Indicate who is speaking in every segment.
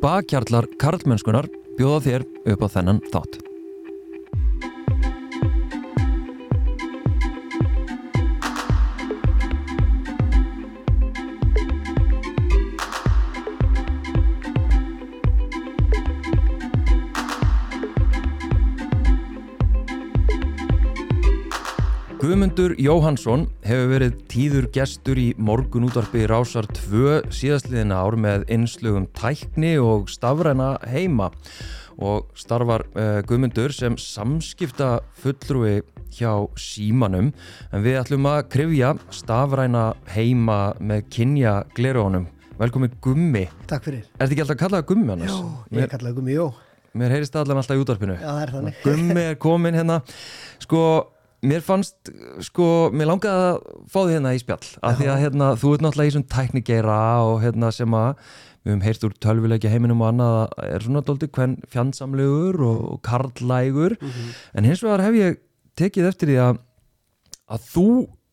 Speaker 1: bakkjarlar karlmennskunar bjóða þér upp á þennan þátt. Guðmundur Jóhansson hefur verið tíður gestur í morgunútvarpi Rásar 2 síðastliðina ár með innslugum tækni og stafræna heima og starfar uh, Guðmundur sem samskipta fullrúi hjá símanum en við ætlum að krifja stafræna heima með kynja glerónum. Velkomin Gummi.
Speaker 2: Takk fyrir.
Speaker 1: Er þetta ekki alltaf að kalla það Gummi annars?
Speaker 2: Jó, ég er kallað Gummi Jó.
Speaker 1: Mér heyrist allan alltaf í útvarpinu.
Speaker 2: Já, það er þannig.
Speaker 1: Gummi er komin hérna. Sko, mér fannst, sko, mér langaði að fá því hérna í spjall. Af því að hérna, þú ert náttúrulega í svona tæknigeira og hérna sem að við höfum heyrt úr tölvuleikja heiminum og annað að er svona doldið hvern fjandsamlegur og, og karlægur. En hins vegar hef ég tekið eftir því að, að þú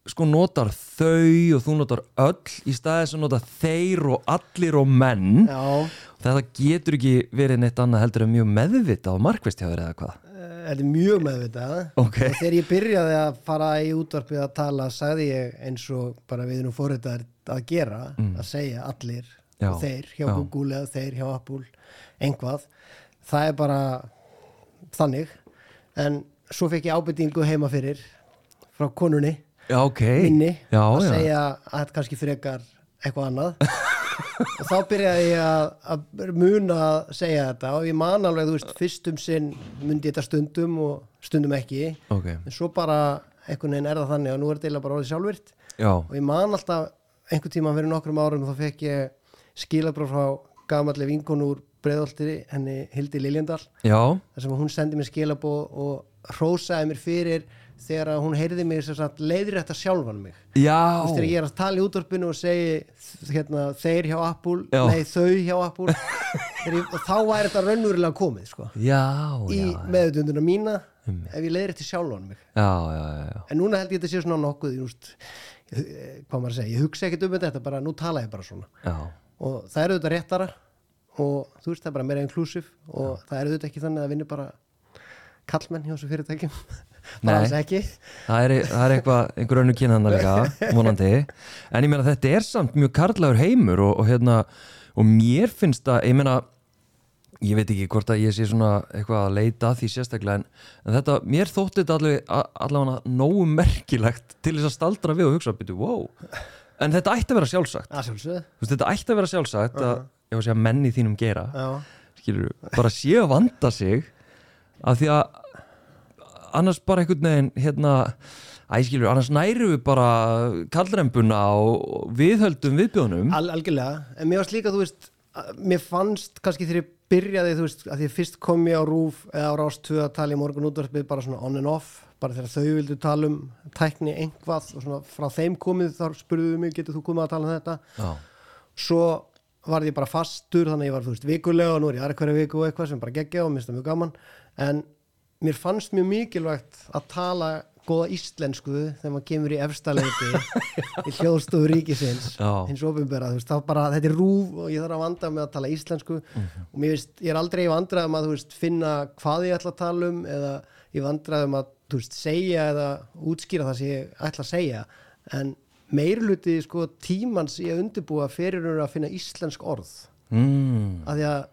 Speaker 1: sko notar þau og þú notar öll í staðið sem notar þeir og allir og menn
Speaker 2: Já,
Speaker 1: þetta getur ekki verið neitt annað heldur en mjög meðvitað og markvist hjá þér eða hvað
Speaker 2: þetta er mjög meðvitað.
Speaker 1: Ok.
Speaker 2: Og þegar ég byrjaði að fara í útvarpið að tala, sagði ég eins og bara við erum fórhættar að gera, að segja allir
Speaker 1: Mm. Já,
Speaker 2: þeir hjá
Speaker 1: já.
Speaker 2: Google eða þeir hjá Apple, einhvað. Það er bara þannig. En svo fekk ég ábyrtingu heima fyrir frá konunni
Speaker 1: Já, ok
Speaker 2: minni að segja að þetta kannski frekar eitthvað annað og þá byrjaði ég að, að muna að segja þetta og ég man alveg, þú veist, fyrstum sinn myndi þetta stundum og stundum ekki.
Speaker 1: Ok,
Speaker 2: en svo bara einhvern veginn er það þannig og nú er þetta bara orðið sjálfvirt
Speaker 1: já,
Speaker 2: og ég man alltaf einhvern tíma fyrir nokkrum árum þá fekk ég skilabróf frá gamalli vinkonu úr breiðoltiri henni Hildi Liljendal þar sem hún sendi mér skilabóð og hrósaði mér fyrir þegar að hún heyrði mig sagt, leiðrétta sjálfan mig. Þegar ég er að tala í útvarpinu og segi hérna, þeir hjá
Speaker 1: Já.
Speaker 2: nei þau hjá og þá væri þetta raunverulega komið sko,
Speaker 1: já,
Speaker 2: í meðutunduna mína ef ég leiðir eftir sjálfan mig.
Speaker 1: Já, já,
Speaker 2: en núna held ég þetta sé svona nokkuð ég, úst, hvað maður að segja, ég hugsa ekkert um þetta bara, nú tala ég bara svona.
Speaker 1: Já,
Speaker 2: og það er auðvitað réttara og þú veist það er bara meira inclusive og það er auðvitað ekki þannig að vinna bara kallmenn hjá þessu fyrirtækjum
Speaker 1: Nei. það er, það er eitthvað, einhver önnu kynhanda líka, vonandi. En ég meina þetta er samt mjög karlagur heimur og, og hérna, og mér finnst að, ég meina ég veit ekki hvort að ég sé svona eitthvað að leita að því sérstaklega en, en þetta, mér þótti þetta allavega, allavega nógu merkilegt til þess að staldra við og hugsa, byrju, wow. En þetta ætti að vera sjálfsagt.
Speaker 2: Að
Speaker 1: veist, þetta ætti að vera sjálfsagt að, ég var að segja menn í þínum gera.
Speaker 2: Já,
Speaker 1: skilur, bara séu að vanda sig af því að annars bara einhvern veginn hérna, æ, skilur, annars næru við bara kallrempuna og viðhöldum viðbjónum
Speaker 2: Al, algjörlega, en mér varst líka, þú veist mér fannst kannski þegar ég byrjaði þú veist, að því fyrst kom ég á Rúf eða á Rás 2 að tala í morgun útvarpið bara svona on and off, bara þegar þau vildu tala um tækni einhvað og svona frá þeim komið þar spurðuðu mig, getur þú komið að tala um þetta?
Speaker 1: Já,
Speaker 2: svo var ég bara fastur þannig að ég var, þú veist, vikulega og nú er ég aðra hverja viku og eitthvað sem bara geggja og minnst það mjög gaman. En mér fannst mjög mikilvægt að tala góða íslensku þegar maður kemur í efstaleiti í hljóðstofu ríkisins hins ofinbera, þú veist, þá bara þetta er rúf og ég þarf að vanda með að tala íslensku. Og mér veist, ég er aldrei í vandræðum að veist, finna hvað ég ætla að tala um eða í vandræðum að þú veist, segja eða útskýra það sem ég ætla að segja. En meirluti sko tímans að undirbúa fyrir að finna íslensk orð.
Speaker 1: Mm,
Speaker 2: að því að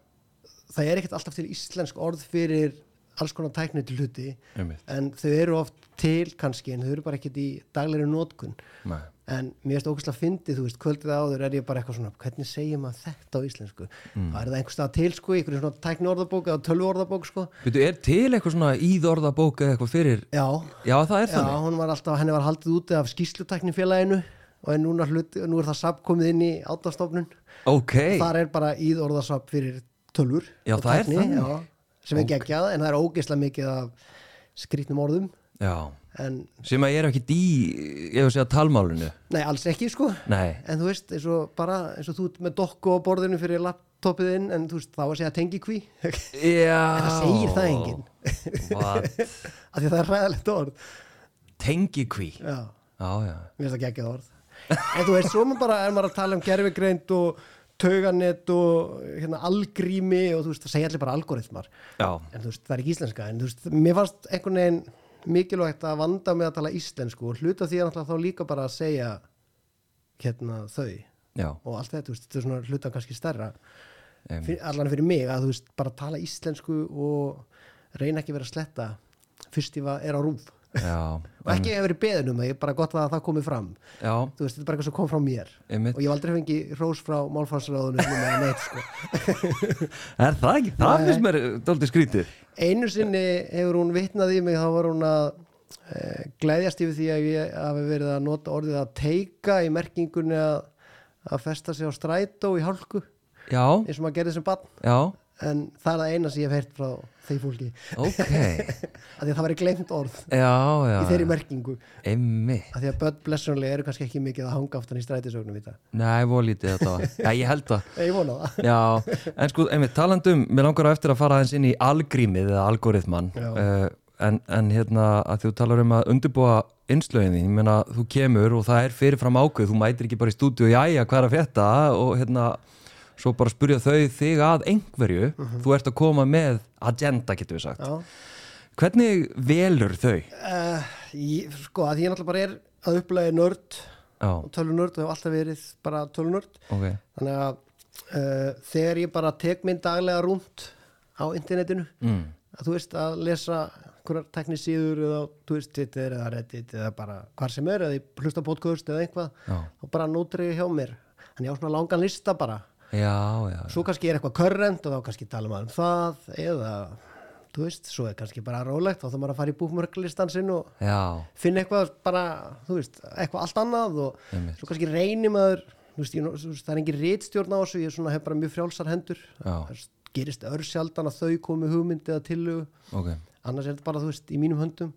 Speaker 2: það er ekkert alltaf til íslensk orð fyrir alls konar tækni til hluti
Speaker 1: einmitt.
Speaker 2: en þau eru oft til kannski en þau eru bara ekkert í daglegri nótkun
Speaker 1: Nei.
Speaker 2: en mér finnst ógæslega fyndið, þú veist, kvöldið áður er ég bara eitthvað svona, hvernig segir maður þetta á íslensku?
Speaker 1: Mm.
Speaker 2: það er það einhvers stað til sko, einhverjum svona tækni orðabók eða tölvu orðabók sko?
Speaker 1: Veitu, er til eitthvað svona íðorðabók eða eitthvað fyrir?
Speaker 2: Já,
Speaker 1: Já, það er
Speaker 2: já,
Speaker 1: þannig.
Speaker 2: hún var alltaf, henni var haldið úti af skýslutæknifélaginu og er núna hlut, nú er það sap komið inn í átastofnun
Speaker 1: Ok,
Speaker 2: þar er bara íð orðasap fyrir tölvur
Speaker 1: Já, það er þannig.
Speaker 2: Sem er geggjað, en það er ógeðslega mikið af skrýtnum orðum. En,
Speaker 1: sem að ég er ekkit í, ég vil segja talmálinu.
Speaker 2: Nei, alls ekki sko.
Speaker 1: Nei,
Speaker 2: en þú veist, eins og bara eins og þú með dokku á borðinu fyrir laptopið inn en þú veist, þá að segja tengi kví
Speaker 1: já.
Speaker 2: Það segir það enginn. Af því að það er ræðilegt orð.
Speaker 1: Tengikví.
Speaker 2: Já,
Speaker 1: Já, já.
Speaker 2: Mér finnst það geggjað orð. En þú veist, svo maður bara er maður að tala um gerfigreind og tauganett og hérna algrími og þú veist, það segja allir bara algoritmar.
Speaker 1: Já,
Speaker 2: en þú veist, það er ekki íslenska. En þú veist, mér fannst einhvern veginn mikilvægt að vanda með að tala íslensku og hluta því að þá líka bara að segja hérna þau.
Speaker 1: Já,
Speaker 2: og allt þetta, þú veist, þetta er svona hluta kannski stærra. Fyr, allan fyrir mig að þú veist, bara tala íslensku og reyna ekki vera að sletta. Fyrst ég var, er á rúf
Speaker 1: já,
Speaker 2: og ekki hefur verið beðin um er bara gott að það komi fram.
Speaker 1: Já,
Speaker 2: þú veist, þetta er bara eitthvað sem kom frá mér.
Speaker 1: Einmitt.
Speaker 2: Og ég hef aldrei fengið rós frá málfarsraðunum sko.
Speaker 1: Er það ekki? Það finnst mér dálítið skrítið.
Speaker 2: Einu sinni hefur hún vitnað í mig þá var hún að e, glæðjast yfir því að ég hafi verið að nota orðið að teika í merkingunni að, að festa sig á strætó í hálku.
Speaker 1: Já,
Speaker 2: eins og maður gerði sem barn.
Speaker 1: Já,
Speaker 2: en það er það eina sem ég hef heyrt frá þeir fólki.
Speaker 1: Ok.
Speaker 2: Að því að það væri glemt orð
Speaker 1: Já, já,
Speaker 2: í þeirri merkingu.
Speaker 1: Einmitt.
Speaker 2: Að því að börn blessunlega eru kannski ekki mikið að hanga aftan í strætisögnum í það
Speaker 1: Nei, volítið þetta Já, ég held það
Speaker 2: ég vona það.
Speaker 1: Já, en sko, einmitt, talandum, mér langar á eftir að fara aðeins inn í algrímið eða algoritman
Speaker 2: Já.
Speaker 1: uh, en, en hérna að þú talar um að undirbúa innslöginni, ég meina þú kemur og það er fyrirfram ákveð, þú mætir ekki bara í stúdíu jæja, hvað er að frétta? Og hérna svo bara spurja þau þig að einhverju, þú ert að koma með agenda, getur við sagt.
Speaker 2: Já.
Speaker 1: Hvernig velur þau?
Speaker 2: Uh, ég, sko að ég náttúrulega bara er að upplega nörd og tölunörd og hef alltaf verið bara tölunörd
Speaker 1: ok,
Speaker 2: þannig að uh, þegar ég bara tek minn daglega rúnt á internetinu
Speaker 1: mm.
Speaker 2: að þú veist að lesa hverjar teknisíður eða Twitter eða Reddit eða bara hvar sem er eða hlusta podcast eða eitthvað
Speaker 1: já,
Speaker 2: og bara ég hjá mér þannig ég á svona langan lista bara
Speaker 1: já, já,
Speaker 2: svo kannski er eitthvað current og þá kannski tala maður um það eða þú veist, svo er kannski bara rólegt þá þá maður að fara í búkmörklistan sinn og
Speaker 1: já,
Speaker 2: finna eitthvað bara, þú veist, eitthvað allt annað og
Speaker 1: Einmitt.
Speaker 2: svo kannski reynir maður þú veist, ég, þú veist, það er engin rítstjórn á þessu ég svona, hef bara mjög frjálsar hendur. Það gerist örsjaldan að þau komi hugmyndi eða tillögu.
Speaker 1: Ok,
Speaker 2: annars er þetta bara, þú veist, í mínum höndum.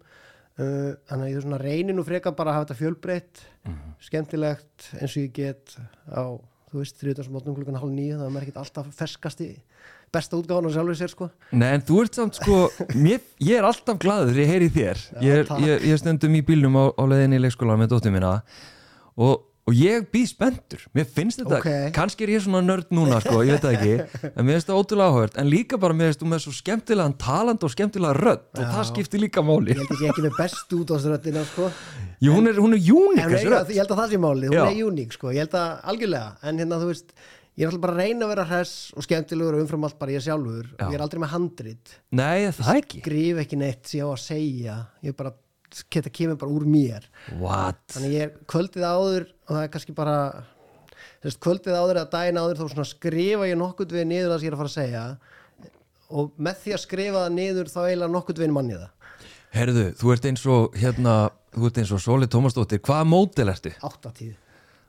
Speaker 2: Uh, þannig að ég reynir nú frekar bara að hafa þetta fjölbreytt
Speaker 1: Mhm.
Speaker 2: skemmtilegt eins og ég get á, þú veist, þriðdagsmótnum klukkan hálf nýju það er maður ekkert alltaf ferskasti besta útgáðan á sjálfur sér, sko
Speaker 1: Nei, en þú ert samt sko, mér, ég er alltaf þegar ég heyri þér.
Speaker 2: Já,
Speaker 1: ég, er, ég, ég stundum í bílnum á, á leiðinni í leikskólan með dóttir mína og, og ég býð spenntur. Mér finnst þetta,
Speaker 2: Ok.
Speaker 1: kannski er ég svona nörd núna sko, ég veit það ekki, en mér finnst það ótrúlega áhört, en líka bara mér finnst þú með svo skemmtilegan taland og skemmtilega rödd og
Speaker 2: Já.
Speaker 1: það skiptir líka máli.
Speaker 2: ég held sé ekki með bestu útgáðsröddina, sko
Speaker 1: Jú, hún er, hún er uník
Speaker 2: ég,
Speaker 1: rödd.
Speaker 2: ég held að það sé málið, hún
Speaker 1: Já.
Speaker 2: er uník sko, ég held að algjörlega, en hérna þú veist ég er alltaf bara að reyna að vera hress og skemmtilegur og umfram allt bara ég sjálfur
Speaker 1: Já.
Speaker 2: og ég er aldrei með handrit,
Speaker 1: Nei,
Speaker 2: geta kemur bara úr mér.
Speaker 1: What?
Speaker 2: þannig ég er kvöldið áður og það er kannski bara þess, kvöldið áður eða daginn áður þá skrifa ég nokkurt við niður það sem ég er að fara að segja. Og með því að skrifa það niður þá eiginlega nokkurt við manni það.
Speaker 1: Herðu, þú ert eins og, hérna, þú ert eins og Sóli Tómasdóttir, hvaða mótel ertu?
Speaker 2: áttatíð,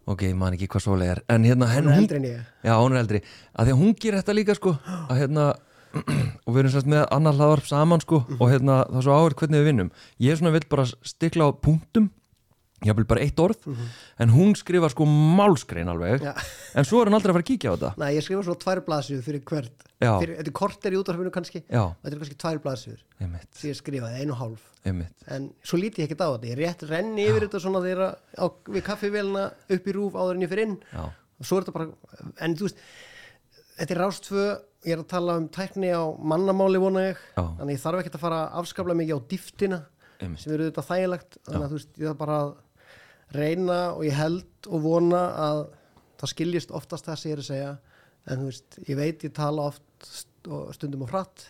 Speaker 1: Ok, ég man ekki hvað Sóli er, en hérna, henn,
Speaker 2: hún er eldri en ég.
Speaker 1: Já, hún er eldri. Að því að hún gerir þetta líka sko. Að hérna og við erum sérst með annar hlaðvarp saman sko
Speaker 2: Mhm.
Speaker 1: og hérna er svo áhverð hvernig við vinnum. Ég er svona vill bara stikla á punktum ég vil bara eitt orð en hún skrifar sko málskrein alveg.
Speaker 2: Já.
Speaker 1: en svo er hann aldrei að fara að kíkja á þetta.
Speaker 2: Nei, ég skrifa svona tvær blaðsíður fyrir hvert
Speaker 1: Já.
Speaker 2: fyrir, Þetta er korter í útvarfinu kannski
Speaker 1: Já,
Speaker 2: Þetta er kannski tvær
Speaker 1: einmitt,
Speaker 2: sem ég skrifaði, einu hálf
Speaker 1: einmitt.
Speaker 2: En svo líti ég ekkert á þetta Ég rétt renni yfir þetta svona þegar við kaffivélina upp í rúf áður en ég fyrir inn
Speaker 1: Já,
Speaker 2: og svo er þetta bara En þú veist, þetta er rástfö Ég er að tala um tækni á mannamáli vona ég.
Speaker 1: Já.
Speaker 2: Þannig ég þarf ekki að fara afskaplega mikið á dýftina
Speaker 1: einmitt.
Speaker 2: sem eru þetta þægilegt. Þannig að þú veist, ég þarf bara að reyna og ég held og vona að það skiljist oftast það sem ég er að segja. En þú veist, ég veit ég tala oft stundum og hratt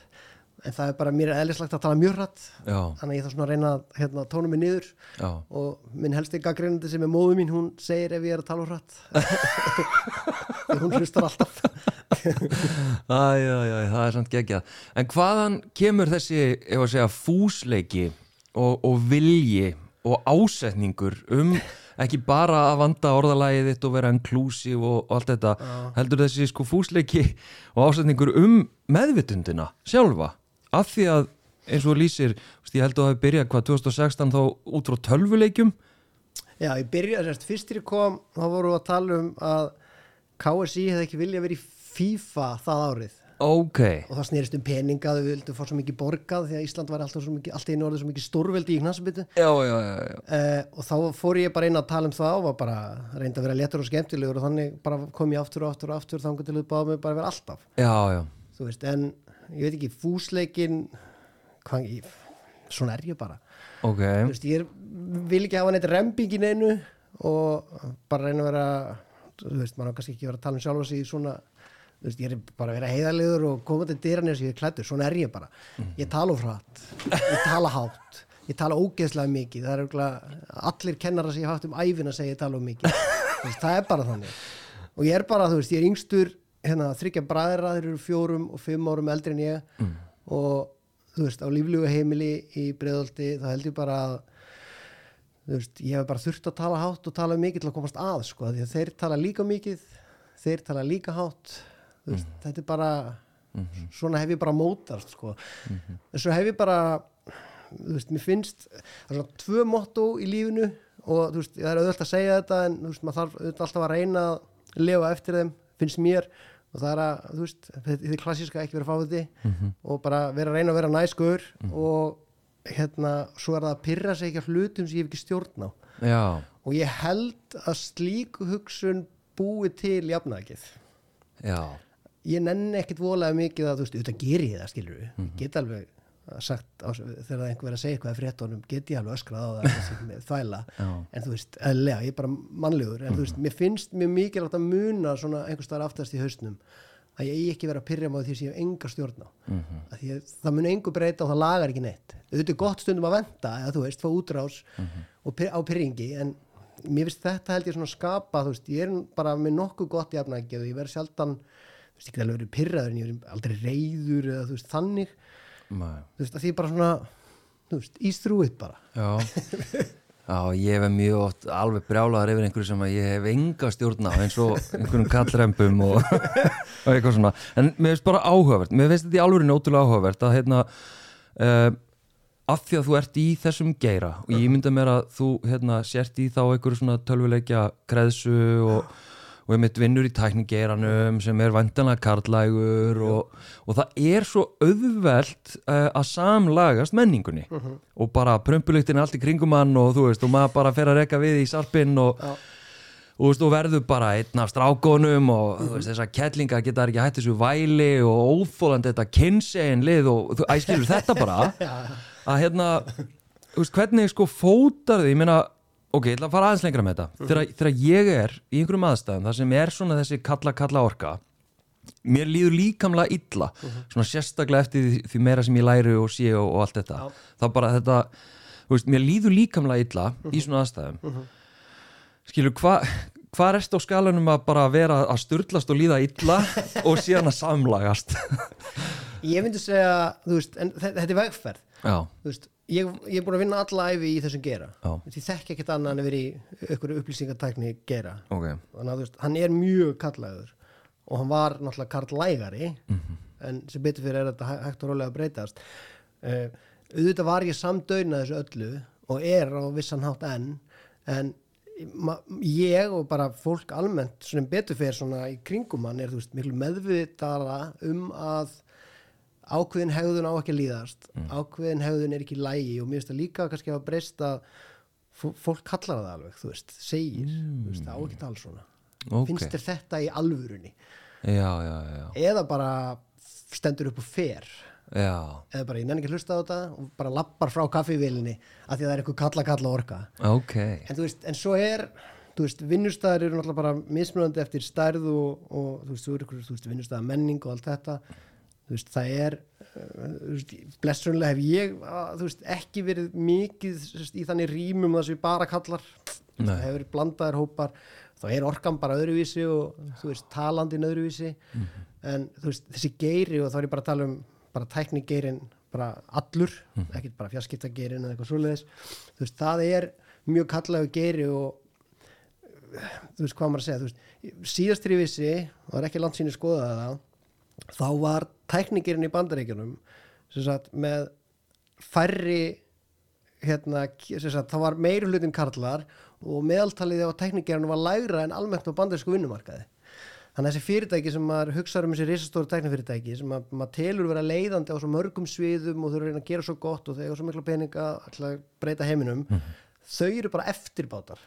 Speaker 2: en það er bara mér er eðlislegt að tala mjög hratt
Speaker 1: Já,
Speaker 2: þannig að ég þarf svona að reyna að hérna, tóna mig niður.
Speaker 1: Já,
Speaker 2: og minn helsti gaggreinandi sem er móðu mín hún segir ef ég er að tala hratt. Því hún hlustar alltaf.
Speaker 1: Æ, já, já, það er samt geggjað. En hvaðan kemur þessi, ef að segja, fúsleiki og, og vilji og ásetningur um ekki bara að vanda orðalagið þitt og vera inclusive og, og allt þetta, heldur þessi sko fúsleiki og ásetningur um meðvitundina sjálfa, af því að eins og lýsir, ég held að það hefði byrjað hvað 2016 þá út frá tölvuleikjum?
Speaker 2: Já, ég byrjaði sérst, fyrst til ég kom þá vorum við að tala um að KSI hefði ekki vilja verið í FIFA það árið.
Speaker 1: Ok,
Speaker 2: og það snerist um peninga þau vildu fá svo mikið borgað því að Ísland var alltaf mikið, alltaf einu orðið svo mikið stórveldi í
Speaker 1: já.
Speaker 2: uh, og þá fór ég bara inn að tala um það og var bara að reynda að vera léttur og skemmtilegur og þannig kom ég aftur og aftur og aftur þannig til þau báða mig bara að vera alltaf.
Speaker 1: Já, já.
Speaker 2: veist, en ég veit ekki fúsleikin hvað, ég, svona er ég bara.
Speaker 1: Ok,
Speaker 2: veist, ég er, vil ekki hafa neitt rembingin einu og bara reyna að vera þú veist, maður á kannski ekki að vera að tala um sjálfa sig í svona þú veist, ég er bara að vera heiðalegur og koma til dyranir sem ég er klættur, svona er ég bara. Ég tala of hratt, ég tala hátt. Ég tala ógeðslega mikið. Það er örugglega- allir kennara sem ég haft um æfina segja ég tala of mikið. Það er bara þannig. Og ég er bara, þú veist, ég er yngstur hérna, þryggja bræðra, þeir eru fjórum og fimm árum eldri en ég. Og þú veist, á líflífu heimili í breiðolti, þá held ég bara að þú veist, ég hef bara þurft að tala hátt og tala mikið til að komast að sko, því að þeir tala líka mikið þeir tala líka hátt. Þú veist, þetta er bara svona hef ég bara mótast sko. en svo hef ég bara þú veist, mér finnst það er svona tvö motto í lífinu og þú veist, það er auðvöld að segja þetta en þú veist, maður þarf auðvitað alltaf að reyna að lifa eftir þeim, finnst mér og það er að, þú veist, þetta klassíska ekki vera fáiði og bara vera að reyna að vera næskur og hérna, svo er það að pyrra sig ekki af hlutum sem ég hef ekki stjórn á.
Speaker 1: Já,
Speaker 2: og ég held að slík hugsun búi til jafnækið ég nenni ekkit volega mikið að þú veist, auðvitað ger ég það skilur við, ég get alveg sagt á, þegar það er einhver verið að segja eitthvað í fréttunum get ég alveg öskrað á það þessi, þvæla, en þú veist, eðlega ég er bara mannlegur, en þú veist, mér finnst mjög mikilvægt að muna svona einhvers staðar aftast í hausnum að ég ekki vera að pyrja maður því sem ég hef enga stjórn á. Mm -hmm. að ég, það mun engu breyta og það lagar ekki neitt. Auðvitað er gott stundum að venda eða þú veist, fá útrás og pyr, á pyrringi en mér finnst þetta held ég svona skapa þú veist, ég er bara með nokkuð gott jafnægi og ég verð sjaldan þú veist, ég get alveg verið pyrraður en ég verið aldrei reyður eða þú veist, þannig. Þú veist, að því bara svona þú veist, ístrúið bara.
Speaker 1: Já, já ég hef mjög oft alveg brjálaður yfir einhverju sem að ég hef enga stjórn á eins og einhverjum kallrempum og, og eitthvað svona. En mér finnst bara áhugavert, mér finnst þetta í alveg ótrúlega áhugavert að hérna uh, af því að þú ert í þessum geira og ég mynda mér að þú hérna sért í þá einhverju svona tölvuleikja kreðsu og, og ég mitt vinnur í tækningeiranum sem er vandanlega karlægur og, og það er svo auðvelt uh, að samlagast menningunni. Og bara prömpulíktin er allt í kringum hann og þú veist og maður bara fer að reka við í sarpinn og,
Speaker 2: Já.
Speaker 1: og, þú og verður bara einn af strákonum og þú veist, þessar kettlinga geta ekki hætt þessu væli og óþólandi þetta kynsegin lið og þú æskilur þetta bara? Að hérna þú veist, hvernig sko fótar þið ég meina, ok, ég ætla að fara aðeins lengra með þetta. Þegar, þegar ég er í einhverjum aðstæðum þar sem er svona þessi kalla kalla orka mér líður líkamlega illa svona sérstaklega eftir því, því meira sem ég læri og sé og, og allt þetta.
Speaker 2: Já.
Speaker 1: þá bara þetta, þú veist, mér líður líkamlega illa í svona aðstæðum. Skilur, hvað hvað erst á skalanum að bara vera að styrlast og líða illa og síðan að samlagast?
Speaker 2: Ég myndi segja, þú veist, þetta er vegferð.
Speaker 1: Já,
Speaker 2: þú veist, ég, ég er búin að vinna alla æfi í þessum gera
Speaker 1: Já.
Speaker 2: ég þekki ekkert annað en að vera í ykkur upplýsingartækni gera
Speaker 1: ok.
Speaker 2: Þannig að veist, hann er mjög kallæður og hann var náttúrulega karlægari en sem betur fyrir er þetta hæ- hægt og rólega að breytast. Uh, auðvitað var ég samdöina þessu öllu og er á vissan hátt enn en ég og bara fólk almennt sem betur fyrir svona í kringum hann er þú veist miklu meðvitaðara um að ákveðin hegðun á ekki að líðast ákveðin hegðun er ekki lægi og mér finnst það líka kannski að breyst að fó- fólk kallar það alveg, þú veist, segir þú veist, það á ekki tala svona.
Speaker 1: Ok,
Speaker 2: finnst þér þetta í alvörunni?
Speaker 1: Já, já, já.
Speaker 2: Eða bara stendur upp og fer?
Speaker 1: Já,
Speaker 2: eða bara ég nenni ekki að hlusta á þetta og bara lappar frá kaffivélinni af því að það er eitthvað kalla kalla orka.
Speaker 1: Ok.
Speaker 2: En þú veist, en svo er þú veist, vinnustæðar eru náttúrulega bara mismunandi eftir stærð og, og þú veist, þú veist, vinnustæðar menning og allt þetta þú veist, það er veist, blessunlega hef ég uh, þú veist, ekki verið mikið veist, í þannig rýmum það sem við bara kallar. Það hefur verið blandaðar hópar. Þá er orkan bara öðruvísi og veist, talandin öðruvísi. En þú veist, þessi geiri og þá er ég bara að tala um bara tæknigeirin bara allur, ekkert bara fjarskiptageirin eða eitthvað svoleiðis, þú veist, það er mjög kallahu geiri og þú veist hvað maður að segja þú veist, síðast þegar ég vissi og það er ekki langt síni skoðaði það þá var tækningirinn í bandaríkjunum sagt með færri hérna, sagt, það var meiri hlutin karlar og meðaltalið á tækningirinn var lægra en almennt á bandarísku vinnumarkaði. Þannig að þessi fyrirtæki sem maður hugsaður um þessi risastóru tæknifyrirtæki sem maður, maður telur vera leiðandi á svo mörgum sviðum og þau eru að gera svo gott og þau eru svo mikla peninga að breyta heiminum þau eru bara eftirbátar.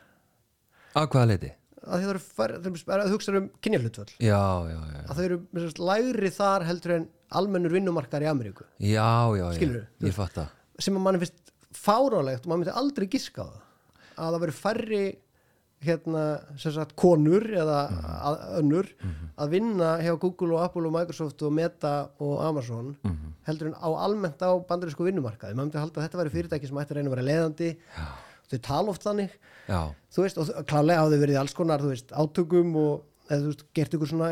Speaker 1: Að hvaða leiti?
Speaker 2: Að þau eru fær, þau hugsaður um kynjahlutvöld
Speaker 1: Já, já, já
Speaker 2: að þau eru lægri þar heldur en almennur vinnumarkar í Ameríku.
Speaker 1: Já, já, já, fatt það
Speaker 2: sem að mann finnst fárálegt og maður myndi aldrei giska á það. Að það veri færri hérna, sem sagt, konur eða að, önnur að vinna hjá Google og Apple og Microsoft og Meta og Amazon heldur en á almennt á bandarísku vinnumarkaði. Maður myndi halda að þetta væri fyrirtæki sem ætti að reyna að vera leiðandi þau tala oft þannig.
Speaker 1: Já,
Speaker 2: þú veist, og klálega hafa þau verið alls konar þú veist, átökum og eða, þú veist, gert ykkur svona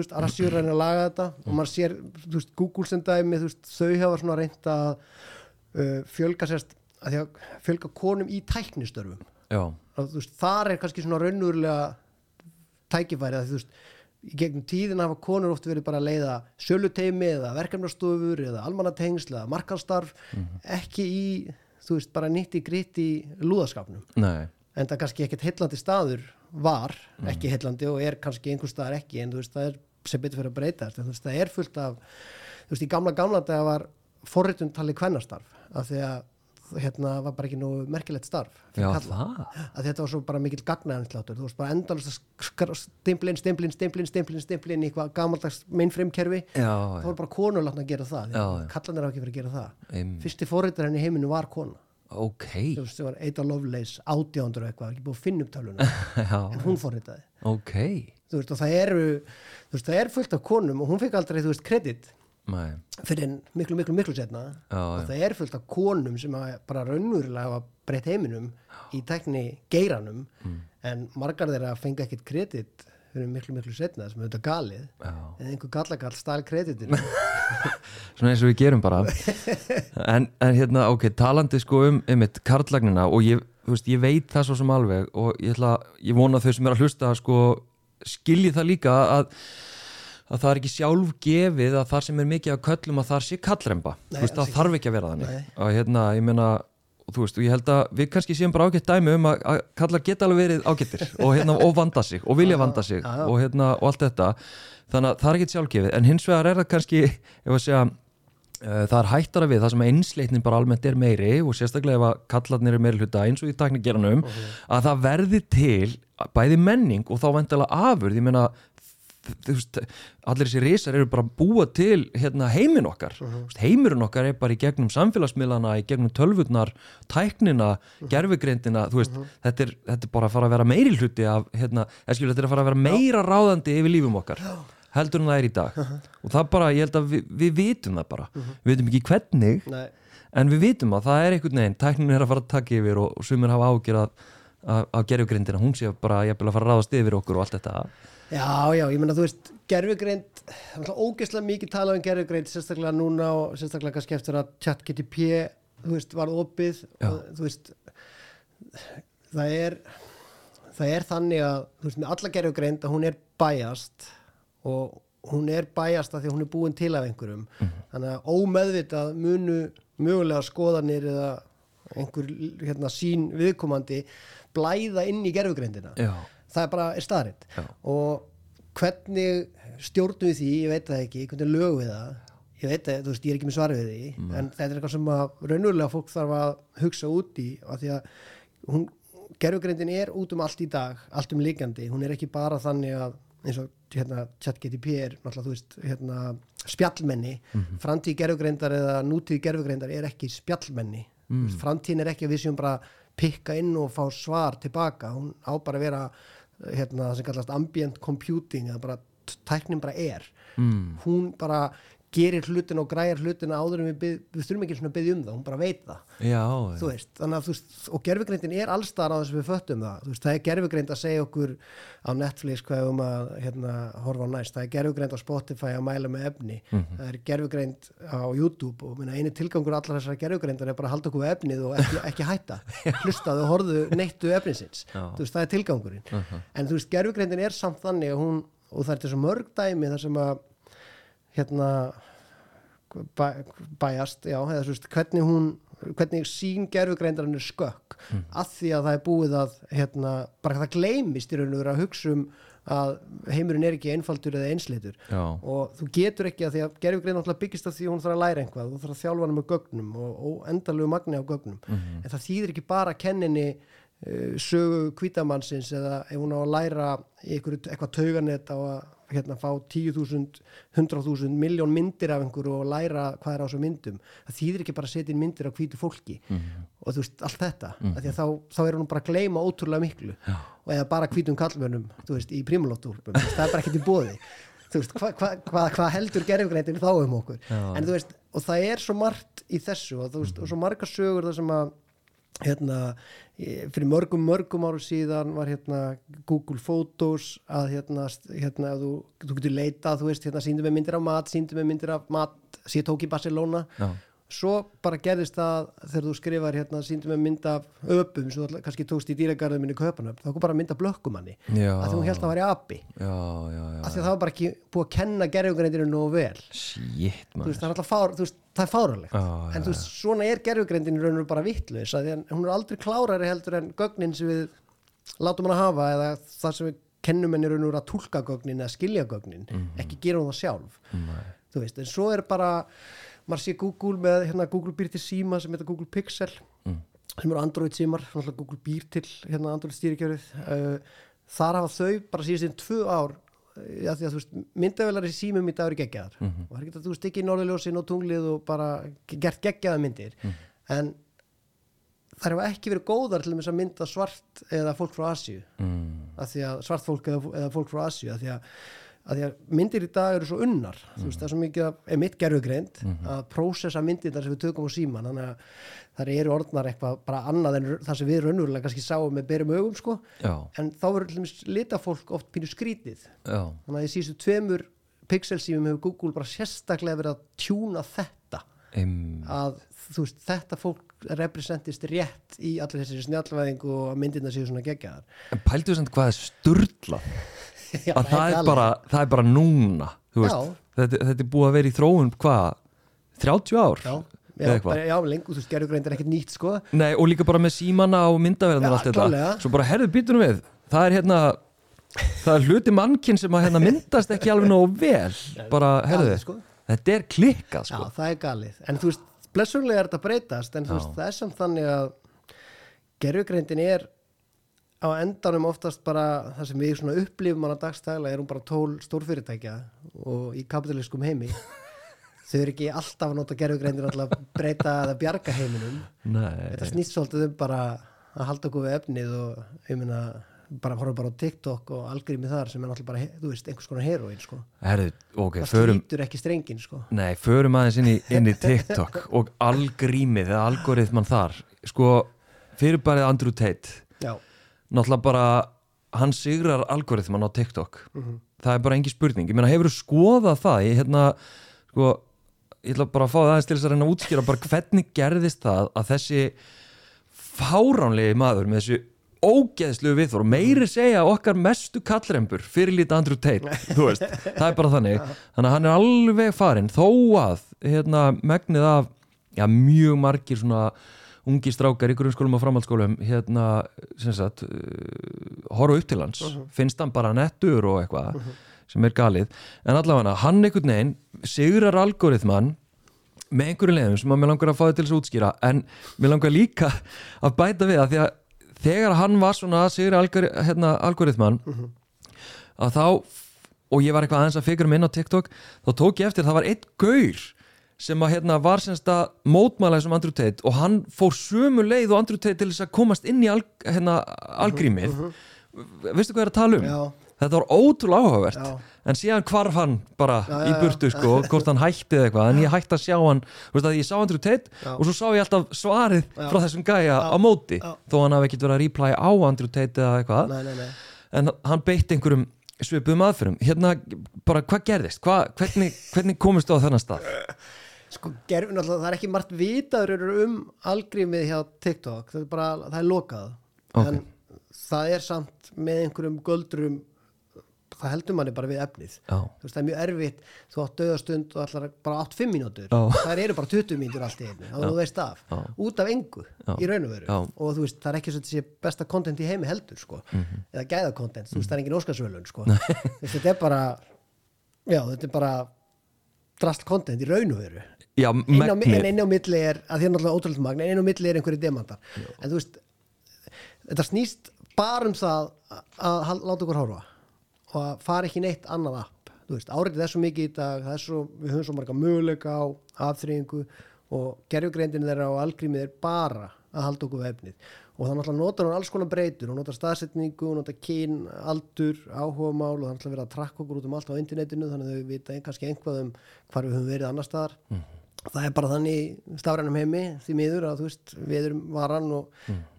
Speaker 2: veist, rassjur reyna að laga þetta. Og maður sér, þú veist, Google sem dæmi þú veist, þau hafa svona reynt að uh, fjölga sérst að því að fjölga konum í tæknistörfum.
Speaker 1: Já,
Speaker 2: og þú veist, þar er kannski svona raunverulega tækifæri að þú veist í gegnum tíðin hafa konur oft verið bara að leiða söluteimi eða verkefnastofur eða almannatengsl eða markanstarf ekki í, þú veist, bara nýtt í gritt í lúðaskapnum.
Speaker 1: Nei.
Speaker 2: En það kannski ekkert heillandi staður var ekki heillandi og er kannski einhver staðar ekki en þú veist það er sem betur fyrir að breyta en þú veist það er fullt af þú veist í gamla gamla dag var forritun talið kvennastarf af því að hérna var bara ekki nú merkilegt starf
Speaker 1: Já,
Speaker 2: að þetta var svo bara mikill gagnaðanslátur þú veist bara endalast að stimplin, stimplin, stimplin, stimplin, stimplin í eitthvað gamaldags mainframe kerfi það voru bara konur látna að gera það. Kallanir hafa ekki verið að gera það.
Speaker 1: Einmitt.
Speaker 2: fyrsti forritur henni í heiminu var kona.
Speaker 1: Ok.
Speaker 2: Þú veist það var Ada Lovelace átjándur eitthvað, ekki búið að finna upp töluna en hún forritaði.
Speaker 1: Ok.
Speaker 2: Þú veist og það eru þú veist það er fullt af konum og hún fikk aldrei þú veist kredit fyrir en miklu miklu miklu setna
Speaker 1: Já,
Speaker 2: og
Speaker 1: já.
Speaker 2: það er fullt af konum sem bara raunverulega hafa breytt heiminum í tekni geiranum
Speaker 1: Mm.
Speaker 2: en margar þeirra fengi ekkit kredit fyrir miklu miklu setna sem þetta galið. En einhver gallagall stál kreditinu.
Speaker 1: Svona eins og við gerum bara. En, en hérna, ok, talandi sko um einmitt karlagnina og ég, veist, ég veit það svo sem alveg og ég, ætla, ég vona þau sem er að hlusta sko skilji það líka að að það er ekki sjálf gefið að þar sem er mikið að köllum að þar sé kallremba.
Speaker 2: Nei,
Speaker 1: veist, það þarf ekki að vera þannig. Og hérna, ég meina þú veist, og ég held að við kannski séum bara ágætt dæmi um að, að kallar geta alveg verið ágættir og, hérna, og vanda sig og vilja vanda sig og, hérna, og allt þetta. Þannig að það er ekki sjálfgefið en hins vegar er það kannski ef að segja uh, það er hættara við það sem einsleitnin bara almennt er meiri og sérstaklega ef að kallarnir er meiri hluta eins og í taknigeranum að það verði til bæði menning og þá vendilega afurð, ég meina veist, allir þessi risar eru bara búa til hérna, heimin okkar. Uh heimurinn okkar er bara í gegnum samfélagsmiðlana í gegnum tölvurnar, tæknina gerfugreindina, þú veist þetta, er, þetta er bara að fara að vera meiri hluti af hérna, skilur, þetta er að fara að vera meira ráðandi yfir lífum okkar heldur en það er í dag. Og það bara, ég held að við, við vitum það bara. Við vitum ekki hvernig
Speaker 2: Nei,
Speaker 1: en við vitum að það er einhvern veginn tæknin er að fara að taka yfir og, og sumir hafa ágjör að, að gerfugreindina, hún sé bara jafnvel að fara að ráðast yfir okkur og allt þetta.
Speaker 2: Já, já, ég meina þú veist, gerfugreind, það er ógeðslega mikið talað um gerfugreind, sérstaklega núna og sérstaklega kannski eftir að chat GTP, þú veist, var opið.
Speaker 1: Já.
Speaker 2: og þú veist, það er, það er þannig að, þú veist, með alla gerfugreind að hún er bæjast og hún er bæjast að því að hún er búin til af einhverjum, þannig að ómeðvitað munu mögulega skoðanir eða einhver hérna, sín viðkomandi blæða inn í gerfugreindina
Speaker 1: Já,
Speaker 2: það er bara staðrind og hvernig stjórnum við því, ég veit það ekki hvernig lögum við það? Ég veit það, þú veist, ég er ekki með svar við því en þetta er eitthvað sem að raunverulega fólk þarf að hugsa út í af því að hún, gerfugreindin er út um allt í dag, allt um líkandi hún er ekki bara þannig að eins og hérna, ChatGTP er náttúrulega, þú veist, hérna, spjallmenni. Framtíð gerfugreindar eða nútíð gerfugreindar er ekki spjallmenni. Mm. framtíðin er ekki að við séum bara pikka inn og fá svar tilbaka hún á bara að vera hérna, það sem kallast ambient computing eða bara tæknin bara er mm. hún bara gerir hlutin og græjar hlutin áður en við, bið, við þurfum ekki svona að byggja um það, hún bara veit það.
Speaker 1: Já,
Speaker 2: veist, þannig að þú veist, og gerfugreindin er allstar á þess að við föttum það, þú veist, það er gerfugreind að segja okkur á Netflix hvað um að hérna, horfa á næst, það er gerfugreind á Spotify að mæla með efni, það er gerfugreind á YouTube og minna, eini tilgangur allar þessar gerfugreindar er bara að halda okkur efnið og ekki, ekki hætta, hlustaðu og horfðu neittu efninsins, þú veist, það er tilgangurinn. En þú veist, gerfugreindin er samt þannig að hún, og það er þessu mörg dæmi þar sem að hérna bæ, bæjast, já, eða svo veist, hvernig hún hvernig sín gerfugreindarinn er skökk
Speaker 1: Mm.
Speaker 2: að því að það er búið að hérna, bara það gleymist í raun og vera að hugsa um að heimurinn er ekki einfaldur eða einsleitur
Speaker 1: já,
Speaker 2: og þú getur ekki að því að gerfugrein náttúrulega byggist af því hún þarf að læra einhvað þú þarf að þjálfa hana með gögnum og, og endalegu magni á gögnum
Speaker 1: Mhm.
Speaker 2: en það þýðir ekki bara að kenninni uh, sögu kvítamannsins eða ef hún á að læra eitthvað tauganett á að hérna, fá 10.000, 100.000 miljón myndir af einhverju og læra hvað er á þessu myndum. Það þýðir ekki bara að setja inn myndir af hvítu fólki.
Speaker 1: Mhm.
Speaker 2: og þú veist, allt þetta. Mm því að þá, þá er hún bara að gleyma ótrúlega miklu.
Speaker 1: Já.
Speaker 2: og eða bara hvítum kallmönnum þú veist, í primulóttúrpum, það er bara ekkert í bóði þú veist, hvað hva, hva, hva heldur gerfgreitin þá um okkur?
Speaker 1: Já.
Speaker 2: en þú veist, og það er svo margt í þessu og þú veist, og svo margar sögur það sem að hérna, fyrir mörgum mörgum áru síðan var hérna Google Photos að hérna, hérna þú, þú getur leitað, þú veist, hérna síndum með myndir af mat, síndum með myndir af mat ég tók í Barcelona.
Speaker 1: Já,
Speaker 2: svo bara gerðist það þegar þú skrifar hérna síndum með mynd af öpum sem þú kannski tókst í dýragarðum minni köpunöfn, þá kom bara mynd af blökkumanni
Speaker 1: já,
Speaker 2: að þú held að það væri api.
Speaker 1: Já, já,
Speaker 2: af því að það var bara ekki búið að kenna gerfugrindinu nógu vel.
Speaker 1: Shit,
Speaker 2: veist, það er alltaf fár, veist, það er fáralegt en þú veist, svona er gerfugrindinu raun og bara að að hún er aldrei klárari heldur en gögnin sem við látum hann að hafa eða það sem við kennum henni raun og að túlka gögnin eða skilja gögnin. Ekki gera hún það sjálf.
Speaker 1: Nei.
Speaker 2: þú veist, en svo er bara maður sé Google með, hérna Google býr til síma sem heitir Google Pixel
Speaker 1: Mm.
Speaker 2: sem eru Android símar, Google býr til hérna Android stýrikjörið uh, þar hafa þau bara síðast inn tvö ár uh, já, því að þú veist, myndavelar í símum í dag eru geggjaðar
Speaker 1: Mhm.
Speaker 2: og það er ekki að þú stikki í norðurljósin og tunglið og bara ge- gert geggjaða myndir
Speaker 1: Mhm.
Speaker 2: en þær hafa ekki verið góðar til að mynda svart eða fólk frá Asíu
Speaker 1: mm,
Speaker 2: að að svart fólk eða, eða fólk frá Asíu að því að, að því að myndir í dag eru svo unnar. Þú veist það er svo mikið að, er mitt gerfugreind að prósessa myndirnar sem við tökum á síman þannig að það eru orðnar eitthvað bara annað en það sem við raunverulega kannski sáum með berum augum sko.
Speaker 1: Já,
Speaker 2: en þá verður litafólk oft pínu skrítið
Speaker 1: já,
Speaker 2: þannig að í síðustu tveimur pixelsímum hefur Google bara sérstaklega verið að tjúna þetta.
Speaker 1: Um,
Speaker 2: að þú veist þetta fólk representist rétt í allir þessari snjallvæðingu og að myndirna séu svona geggjaðar.
Speaker 1: En pældu samt hvað er sturla
Speaker 2: Já,
Speaker 1: að það er, bara, það er bara núna
Speaker 2: Já.
Speaker 1: þetta, þetta er búið að vera í þróun hvað, 30 ár?
Speaker 2: Já, já, já lengur, þú er ekkert nýtt sko.
Speaker 1: Nei, og líka bara með símana og myndaverðan
Speaker 2: Já,
Speaker 1: og allt þetta. svo bara herðu býtunum við. Það er hérna það er hluti mannkinn sem að hérna myndast ekki alveg nógu vel. Bara, herðu,
Speaker 2: galið, sko.
Speaker 1: þetta er klikkað
Speaker 2: Já,
Speaker 1: sko.
Speaker 2: það er galið. En þú veist, blessunlega er þetta breytast En þú
Speaker 1: Já.
Speaker 2: veist, það er samt þannig að gerðugreindin er á endanum oftast bara það sem við upplifum hana dagstæla er hún bara tól stórfyrirtækja og í kapitalískum heimi. Þau eru ekki alltaf að nota gerðugreindin alltaf breyta eða bjarga heiminum.
Speaker 1: Nei,
Speaker 2: þetta snýst svolítið um bara að halda okkur við efnið og ég meina bara horfa bara á TikTok og algrími þar sem er náttúrulega bara, þú veist, einhvers konar heroin sko.
Speaker 1: herðu, ok,
Speaker 2: það
Speaker 1: förum
Speaker 2: slítur ekki strengin sko.
Speaker 1: Nei, förum aðeins inn í, inn í TikTok og algrímið eða algoritman þar. Sko, fyrirbærið Andrew Tate.
Speaker 2: Já,
Speaker 1: náttúrulega bara hann sigrar algoritman á TikTok. Það er bara engi spurning, ég meina hefur skoðað það, ég hérna sko, ég ætla bara að fá það aðeins til þess að reyna að útskýra bara hvernig gerðist það að þessi fáránlegi maður með þessu ógeðslu viðþór og meiri segja okkar mestu kallrembur fyrir lítið Andrew Tate þú veist, það er bara þannig. Þannig að hann er alveg farinn þó að hérna, megnið af já, mjög margir svona ungi strákar í grunnskólum og framhaldsskólum hérna, sem sagt uh, horfa upp til hans, finnst hann bara nettur og eitthvað sem er galið. En allavega hann einhvern veginn sigrar algoritman með einhverju leiðum sem að mér langar að fá þið til þess að útskýra. En mér langar líka að bæta við að því að þegar hann var svona sigra algori, hérna, algoritman að þá og ég var eitthvað aðeins að fikra minn á TikTok þá tók ég eftir að það var einn gaur sem að hérna var semst að mótmæla þessum Andrew Tate og hann fór sömu leið og Andrew Tate til þess að komast inn í al, hérna, algrímið. Veistu hvað ég er að tala um?
Speaker 2: já,
Speaker 1: þetta var ótrúlega áhugavert.
Speaker 2: Já.
Speaker 1: en síðan hvarf hann bara
Speaker 2: Já,
Speaker 1: í burtu sko, hvort hann hætti eða eitthvað. En ég hætti að sjá hann, þú veist að ég sá Andrew Tate og svo sá ég alltaf svarið frá þessum gæja á móti þó hann hafi ekkert verið að reply á Andrew Tate eða eitthvað.
Speaker 2: Nei, nei, nei.
Speaker 1: En hann beitti einhverjum svipuðum aðferðum. Hérna bara hvað gerðist, Hva, hvernig, hvernig komist þú á þennan stað
Speaker 2: sko, gerf, það er ekki margt vitaður um algrímið hjá TikTok. Það er bara, það er lokað.
Speaker 1: Ok.
Speaker 2: en það er samt með einhverjum göldrum það heldur manni bara við efnið. Þú veist, það er mjög erfitt, þú átt döðastund og allar bara átt 5 mínútur.
Speaker 1: Já.
Speaker 2: það eru bara 20 mínútur allt í einu, þá þú veist af
Speaker 1: Já.
Speaker 2: út af engu, í raun og veru. Og þú veist, það er ekki svo að þetta sé besta content í heimi heldur, sko,
Speaker 1: Mhm.
Speaker 2: eða gæða content þú veist, það er engin óskarsvölun, sko. Þetta er bara já, þetta er bara drast content í raun og veru
Speaker 1: já
Speaker 2: en
Speaker 1: megnið.
Speaker 2: inn á milli er, að því er náttúrulega ótrúlega magn en inn á milli er einhverju demantar en þú veist, þetta snýst bara um það að, að láta okkur horfa og að fara ekki neitt annað app, þú veist, áriðið er svo mikið í dag það er svo, við höfum svo marga möguleika á afþrýingu og gerjugreindin þeirra og algrímið er bara að halda okkur við efnið. Og það náttúrulega notar hún alls konar breytur hún notar staðsetningu, hún notar kyn, aldur áhugamál og það er náttúrulega verið að trakka okkur út um allt á internetinu þannig að þau vita kannski einhvað um hvar við höfum verið annar staðar það er bara þannig stafrænum heimi því miður að þú veist, við erum varan og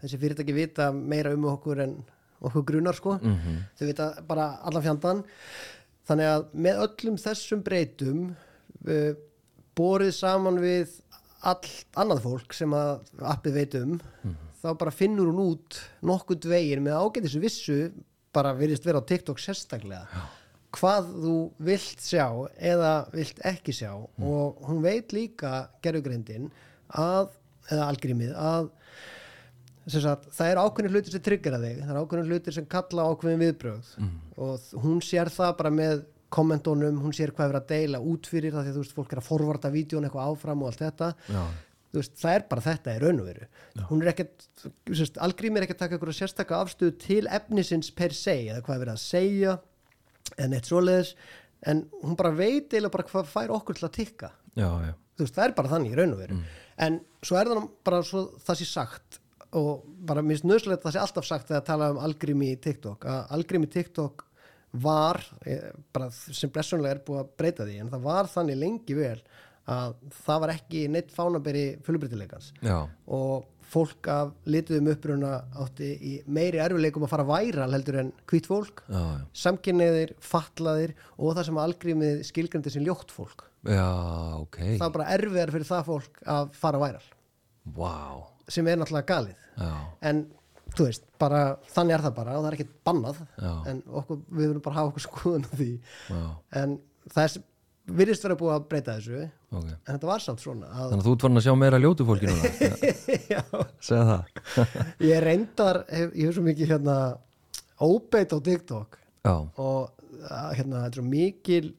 Speaker 2: þessi fyrirtæki vita meira um okkur en okkur grunar sko. Þau vita bara allan fjandan þannig að með öllum þessum breytum uh, borið saman við allt annað fólk sem að appið veit um þá bara finnur hún út nokkund veginn með ágætis vissu bara virðist vera á TikTok sérstaklega hvað þú vilt sjá eða vilt ekki sjá. Og hún veit líka gerðugreindin að, eða algrímið að sagt, það eru ákveðin hlutir sem tryggjara þig. Það eru ákveðin hlutir sem kalla ákveðin viðbrögð. Og þ- hún sér það bara með kommentónum, hún sér hvað er að deila út fyrir það því að þú veist, fólk er að forvarta vídjón eitthvað áfram og allt þetta.
Speaker 1: Já,
Speaker 2: veist, það er bara þetta í raun og veru. Hún er ekkert, sérst, algrím er ekki að taka eitthvað sérstaka afstöðu til efnisins per se, eða hvað er verið að segja eða neitt svoleiðis en hún bara veit eða bara hvað fær okkur til að tikka.
Speaker 1: Já, já.
Speaker 2: Þú veist, það er bara þannig í raun og veru. En svo er það bara svo það sé sagt og bara minnst nöðslega það sé alltaf sagt þegar tala um algrými í TikTok að algrými í TikTok var eh, bara sem blessunlega er búið að breyta því en það var þannig lengi vel að það var ekki neitt fánaberi fullbreytileikans
Speaker 1: Já,
Speaker 2: og fólk af lituðum uppruna átti í meiri erfileikum að fara væral heldur en hvít fólk.
Speaker 1: Já, já.
Speaker 2: Samkynniðir, fatlaðir og það sem algrímið skilgrandi sem ljótt fólk.
Speaker 1: Já, ok.
Speaker 2: Það er bara erfiðar fyrir það fólk að fara væral.
Speaker 1: Vá,
Speaker 2: sem er náttúrulega galið.
Speaker 1: Já,
Speaker 2: en þú veist, bara þannig er það bara og það er ekkert bannað.
Speaker 1: Já.
Speaker 2: en okkur, við verðum bara að hafa okkur skoðun á því. En það er, virðist vera búið að breyta þessu en
Speaker 1: ok
Speaker 2: þetta var samt svona að,
Speaker 1: Þannig að þú ert farin að sjá meira ljótu fólki núna.
Speaker 2: Já,
Speaker 1: Segða það.
Speaker 2: Ég reyndar hef, ég hef svo mikið hérna óbeit á TikTok
Speaker 1: Já,
Speaker 2: og að, hérna, þetta er svo mikil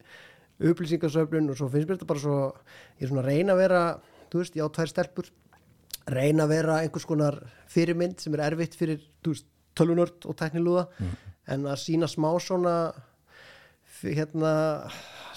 Speaker 2: upplýsingasöflun og svo finnst mér þetta bara svo ég er svona að reyna að vera þú veist, ég á tvær stelpur reyna að vera einhvers konar fyrirmynd sem er erfitt fyrir þú veist, tölvunörd og teknilúða en að sína smá svona hérna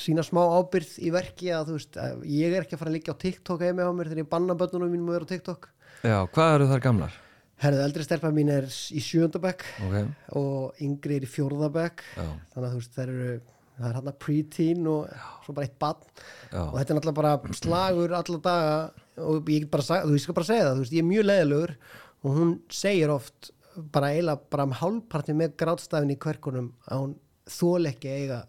Speaker 2: sína smá ábyrð í verki að þú veist, að ég er ekki að fara að liggja á TikTok heimi á mér þegar ég banna börnunum mínum að vera á TikTok.
Speaker 1: Já, hvað eru þar gamlar?
Speaker 2: herðu, eldri stelpa mín er í sjöndabæk
Speaker 1: Ok,
Speaker 2: og yngri er í fjórðabæk
Speaker 1: já,
Speaker 2: þannig að þú veist, þær eru það er hann að pre-teen og svo bara eitt bann
Speaker 1: já,
Speaker 2: og þetta er náttúrulega bara slagur alla daga og ég get bara sag, þú veist, ég skal bara segja það þú veist, ég er mjög leiðilegur og hún segir oft bara eiginlega bara með hálfparti með grátstafin í kverkunum að hún þól ekki að eiga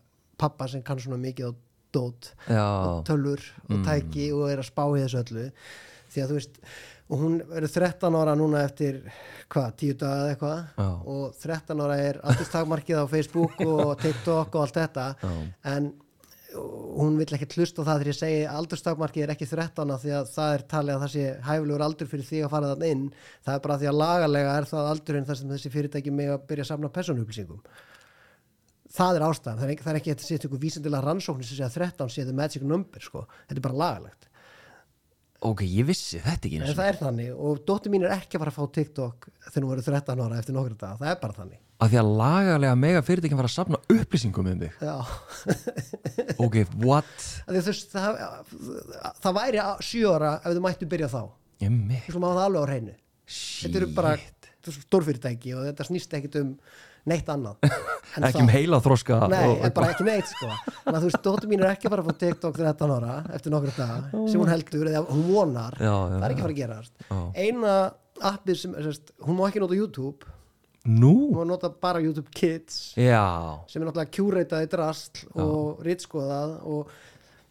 Speaker 2: pappa sem kann svona mikið á dót
Speaker 1: já,
Speaker 2: og tölur og tæki og er að spá í þessu öllu. Því að þú veist og hún verður 13 ára núna eftir hvað, 10 daga eða eitthvað?
Speaker 1: Já.
Speaker 2: og 13 ára er aldurstakmarkið á Facebook og TikTok og allt þetta.
Speaker 1: Já.
Speaker 2: en hún vill ekki hlusta það þegar ég segi aldurstakmarkið er ekki 13 því að það er talið að það sé hæfilegur aldur fyrir því að fara þann inn. Það er bara því að lagalega er það aldurinn þar sem þessi fyrirtæki með að byrja að samna persónuupplýsingum það er ástæðan, það er ekki, það er ekki að setja ykkur vísindilega rannsóknir sem segja að 13 sé the magic number sko, þetta er bara lagalegt.
Speaker 1: Ok, ég vissi þetta ekki
Speaker 2: en það er þannig og dóttir mín er ekki að fara að fá TikTok þegar hún verður 13 ára eftir nokkru dag, það er bara þannig.
Speaker 1: Að því að lagalega mega fyrirtækinn fara að safna upplýsingum um þig.
Speaker 2: Já,
Speaker 1: ok, what?
Speaker 2: Þú veist það, það væri sjö ára ef þau mættu byrja þá.
Speaker 1: Ég
Speaker 2: þú hreinu. Þetta eru bara stórfyrirtæki og þetta snýst ekkit um neitt annað
Speaker 1: ekki um
Speaker 2: það-
Speaker 1: heila þroska
Speaker 2: Nei,
Speaker 1: og,
Speaker 2: en bara ekki neitt sko. Þannig að þú veist, dóttir mín er ekki að fara að fá TikTok 13 ára eftir nokkur dag sem hún heldur eða hún vonar.
Speaker 1: Já, já,
Speaker 2: það er ekki að fara að gerast.
Speaker 1: Já.
Speaker 2: eina appið sem, sérst, hún má ekki nota YouTube.
Speaker 1: Nú,
Speaker 2: hún má nota bara YouTube Kids
Speaker 1: já.
Speaker 2: sem er náttúrulega kjúreitaði drasl og ritskoðað og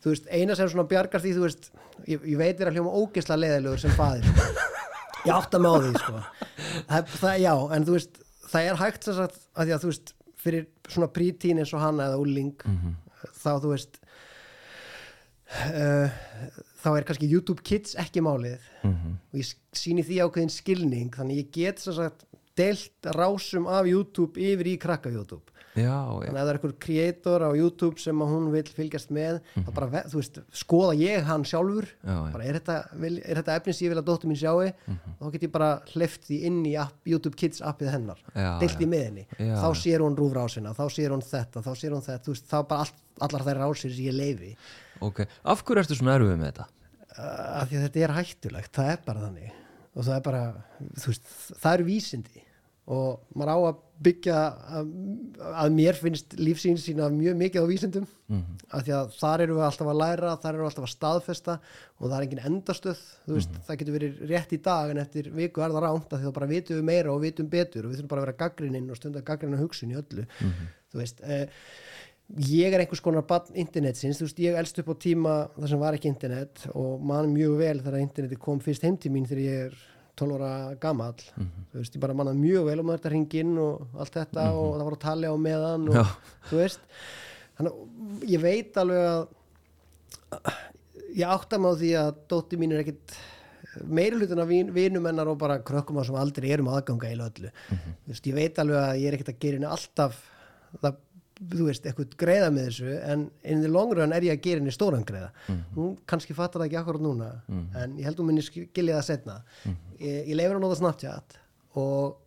Speaker 2: þú veist, eina sem svona bjargar því þú veist, ég, ég veit er að hljóma ógeðslega leðilegur sem faðir. Ég átta mig á því sko. það, það, já, en þú veist það er hægt sagt að því að þú veist fyrir svona prítín eins og hana eða úling
Speaker 1: Mhm.
Speaker 2: þá þú veist uh, þá er kannski YouTube Kids ekki málið
Speaker 1: Mhm.
Speaker 2: og ég síni því ákveðin skilning þannig ég get sem sagt deilt rásum af YouTube yfir í krakka YouTube
Speaker 1: já,
Speaker 2: þannig að það er einhver creator á YouTube sem hún vil fylgjast með þá bara, ve- þú veist, skoða ég hann sjálfur.
Speaker 1: Já, já.
Speaker 2: bara er þetta, er þetta efni sem ég vil að dóttur mín sjáu
Speaker 1: Mhm.
Speaker 2: þá get ég bara hleyft því inn í app, YouTube Kids appið hennar. Deilt í með henni.
Speaker 1: Já,
Speaker 2: þá sér hún rúfrásina, þá sér hún þetta þá sér hún þetta, veist, þá bara all, allar þær rásir sem ég leifi
Speaker 1: ok, af hverju ertu svona erfið með þetta?
Speaker 2: uh, af því að þetta er hættulegt, það er bara þannig. Og það er bara, veist það eru vísindi. Og maður á að byggja að, að mér finnst lífsýn sína mjög mikið á vísindum
Speaker 1: Mhm.
Speaker 2: af því að þar eru við alltaf að læra þar eru við alltaf að staðfesta og það er engin endastöð þú veist, það getur verið rétt í dag en eftir viku er það rámt af því þá bara vitum við meira og vitum betur og við þurfum bara að vera gaggrininn og stunda gaggrinn hugsun í öllu þú veist eh, ég er einhvers konar barn internetsins, þú veist, ég elst upp á tíma þar sem var ekki internet og man mjög vel þegar interneti kom fyrst heim til mín þegar ég er 12 ára gamall. Þú veist, ég bara manna mjög vel um þetta hringin og allt þetta og það var að tala á meðan og þú veist. Þannig að ég veit alveg að ég átta mig á því að dótti mín er ekkit meiri hlutin af vin, vinum hennar og bara krökkum á sem aldrei erum aðganga í öllu. Þú veist, ég veit alveg að ég er ekkit að gera henni alltaf það, þú veist, eitthvað greiða með þessu en in the long run er ég að gera henni stóran greiða. Hún kannski fattar það ekki akkurat núna en ég held hún minni skilja það setna ég, ég leifir að nota Snapchat og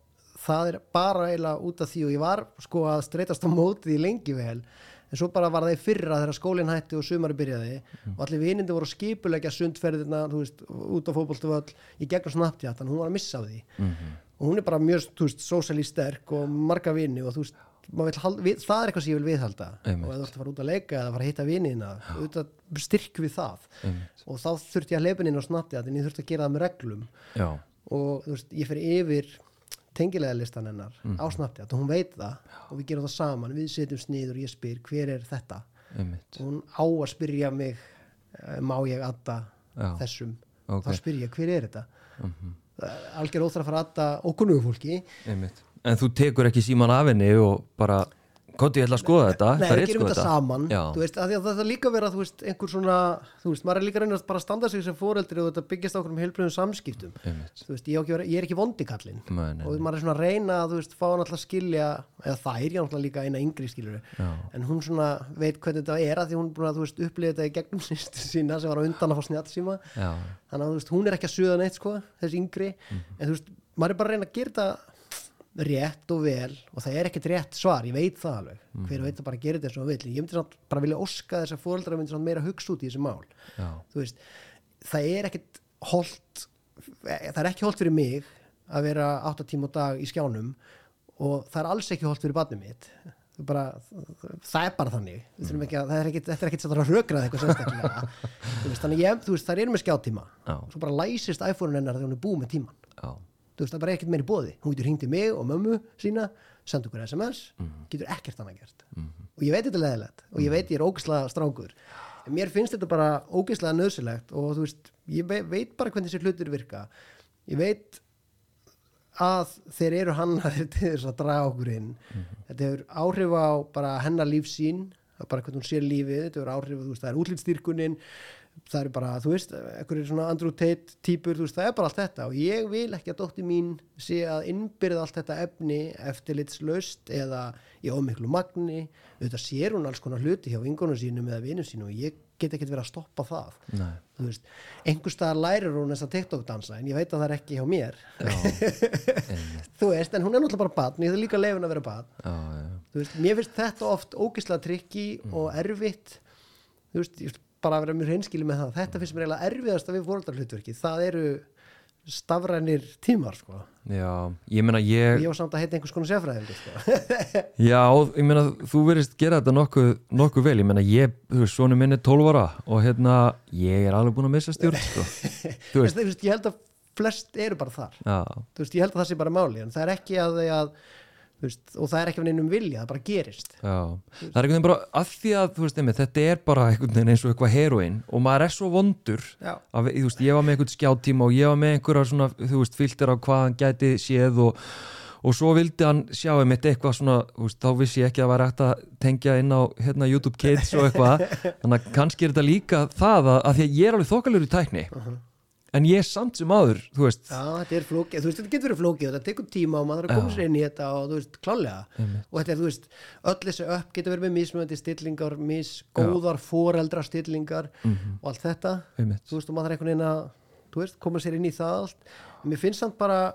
Speaker 2: það er bara eiginlega út af því og ég var sko að streytast á mótið í lengi vel en svo bara var það í fyrra þegar skólinn hætti og sumari byrjaði og allir vinindi voru að skipulegja sundferðina þú veist, út á fótboltu völl í gegnum Snapchat, þannig hún var að missa af því. Og hún er bara mjög, þú veist, socially sterk og marga vini og þú veist halda, við, það er eitthvað sem ég vil viðhalda.
Speaker 1: Einmitt.
Speaker 2: og ef þú ert að fara út að leika eða fara að hitta vinina styrk við það.
Speaker 1: Einmitt.
Speaker 2: og þá þurfti ég að leipin inn á Snapchat en ég þurfti að gera það með reglum.
Speaker 1: Já,
Speaker 2: og veist, ég fer yfir tengilega listan hennar
Speaker 1: Mhm.
Speaker 2: á Snapchat og hún veit það og við gerum það saman. Við setjum sniður og ég spyr hver er þetta?
Speaker 1: Einmitt.
Speaker 2: Og hún á að spyrja mig eh, má ég adda
Speaker 1: Já.
Speaker 2: þessum?
Speaker 1: Ok.
Speaker 2: þá spyr ég hver er þetta? Mm -hmm. algjör óþra að fara að adda ókunnugu fólki.
Speaker 1: Einmitt en þú tekur ekki síman af henni og bara, kóti ég ætla að skoða þetta.
Speaker 2: Nei, við
Speaker 1: er
Speaker 2: gerum þetta saman. Veist, að að það er líka vera þú veist, einhver svona, þú veist, maður er líka að reyna að bara standa sig sem foreldri og þetta byggjast á okkur um heilbröðum samskiptum þú veist, ég, að vera, ég er ekki
Speaker 1: nei,
Speaker 2: og maður er svona að reyna að þú veist, fá hann alltaf að skilja eða það er ég náttúrulega líka eina yngri skiljur en hún svona veit hvernig þetta er að því hún búin að þú veist, upplifa þetta í gegnum sína sem var undan að fá snjálfsíma
Speaker 1: já,
Speaker 2: þannig að þú veist, hún er ekki að suða neitt sko, þessi yngri. En þú veist, maður er bara að reyna að gera þetta rétt og vel og það er ekkert rétt svar, ég veit það alveg. Hver veit að bara gera þetta eins og vill. Ég myndi samt bara vilja óska þess að fóreldra myndi samt meira hugsa út í þessi mál. Veist, það er ekkert holt það er ekki holt fyrir mig að vera 8 tíma á dag í skjánum og það er alls ekki holt fyrir barnið mitt. Það er bara, það er bara þannig. Ekki að, það er ekkert, þetta er ekkert að rökrað eitthvað sérstaklega. Þannig ég, þú veist, það er með skjátíma
Speaker 1: Já.
Speaker 2: svo bara læsist iPhone hennar þegar hún er búið með tíman
Speaker 1: já,
Speaker 2: þú veist, það er bara ekkert meiri bóði hún getur hringt í mig og mömmu sína senda okkur SMS,
Speaker 1: Mhm.
Speaker 2: getur ekkert annað gert. Og ég veit þetta leðilegt og ég veit ég er ógislega strángur en mér finnst þetta bara ógislega nöðsilegt og þú veist, ég ve- veit bara hvernig þessi hlutir virka. Ég veit að þeir eru hannaðir til þess að draga okkur inn. Þetta hefur áhrif á bara hennar lífsín bara hvernig hún sér lífið, þetta hefur áhrif þú veist, það er útlýtstýrkunin það eru bara, þú veist, einhverjir svona Andrew Tate típur, þú veist, það er bara allt þetta. Og ég vil ekki að dótti mín sé að innbyrða allt þetta efni eftirlitslaust eða í ómiklu magni, auðvitað sér hún alls konar hluti hjá vingunum sínum eða vinum sínum og ég get ekkert verið að stoppa það.
Speaker 1: Nei,
Speaker 2: þú veist, einhver staðar lærir hún þess að TikTok dansa en ég veit að það er ekki hjá mér. Þú veist, en hún er náttúrulega bara batn ég þarf líka henni að vera batn þú veist, mér finnst þetta oft ógislega trikki og erfitt. Þú veist, ég bara að vera mjög hreinskili með það. Þetta finnst mér eiginlega erfiðast að við fóröldarhlutverki það eru stafrænir tímar sko.
Speaker 1: já, ég meina ég
Speaker 2: ég var samt að heita einhvers konar sérfræðingur sko.
Speaker 1: Já, ég meina, þú verðist gera þetta nokkuð, nokkuð vel, ég meina, ég, þú veist, svonu minn er 12 ára og hérna, ég er alveg búin að missa stjórn, sko, þú veist,
Speaker 2: ég held að flest eru bara þar.
Speaker 1: Já,
Speaker 2: þú veist, ég held að það sé bara máli en það er ekki að, að veist, og það er ekki af neinum vilja, það bara gerist.
Speaker 1: Já, það er einhvern veginn bara, að því að, veist, einmitt, þetta er bara einhvern veginn eins og eitthvað heroin og maður er svo vondur, að, veist, ég var með einhvern skjáttíma og ég var með einhverja svona, þú veist, filter á hvað hann gæti séð og, og svo vildi hann sjá einmitt eitthvað svona, þá vissi ég ekki að væri hægt að tengja inn á hérna, YouTube Kids og eitthvað, þannig að kannski er þetta líka það að, að því að ég er alveg þokkalur í tækni en ég er samt sem áður, þú veist.
Speaker 2: Já, þetta er flókið, þú veist, þetta getur verið flókið þetta tekur tíma og maður þarf að koma sér inn í þetta og þú veist, klálega
Speaker 1: Einmitt.
Speaker 2: og þetta er, þú veist, öll þessi upp getur verið með mismunandi stillingar, misgóðar foreldra stillingar
Speaker 1: Mhm.
Speaker 2: og allt þetta,
Speaker 1: einmitt,
Speaker 2: þú veist, og maður þarf einhvern veginn að þú veist, koma sér inn í það allt. En mér finnst samt bara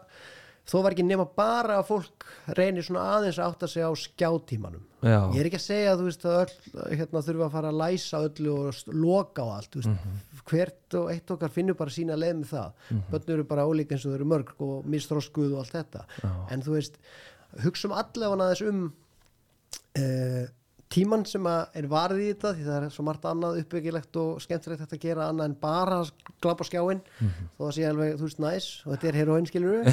Speaker 2: þó var ekki nema bara að fólk reynir svona aðeins að átta sig á skjátímanum.
Speaker 1: Já,
Speaker 2: ég er ekki að segja þú veist, að öll hérna, þurfa að fara að læsa öllu og loka á allt veist,
Speaker 1: Mhm.
Speaker 2: hvert og eitt okkar finnur bara sína leið með það. Börn eru bara ólík eins og þau eru mörg og mistróskuð og allt þetta. En þú veist, hugsum allavega aðeins um uh, tíman sem er varðið í þetta því það er svo margt annað uppbyggilegt og skemmtilegt að gera annað en bara glapa skjáin þó að sé alveg, þú veist, næs og þetta er heroin skilur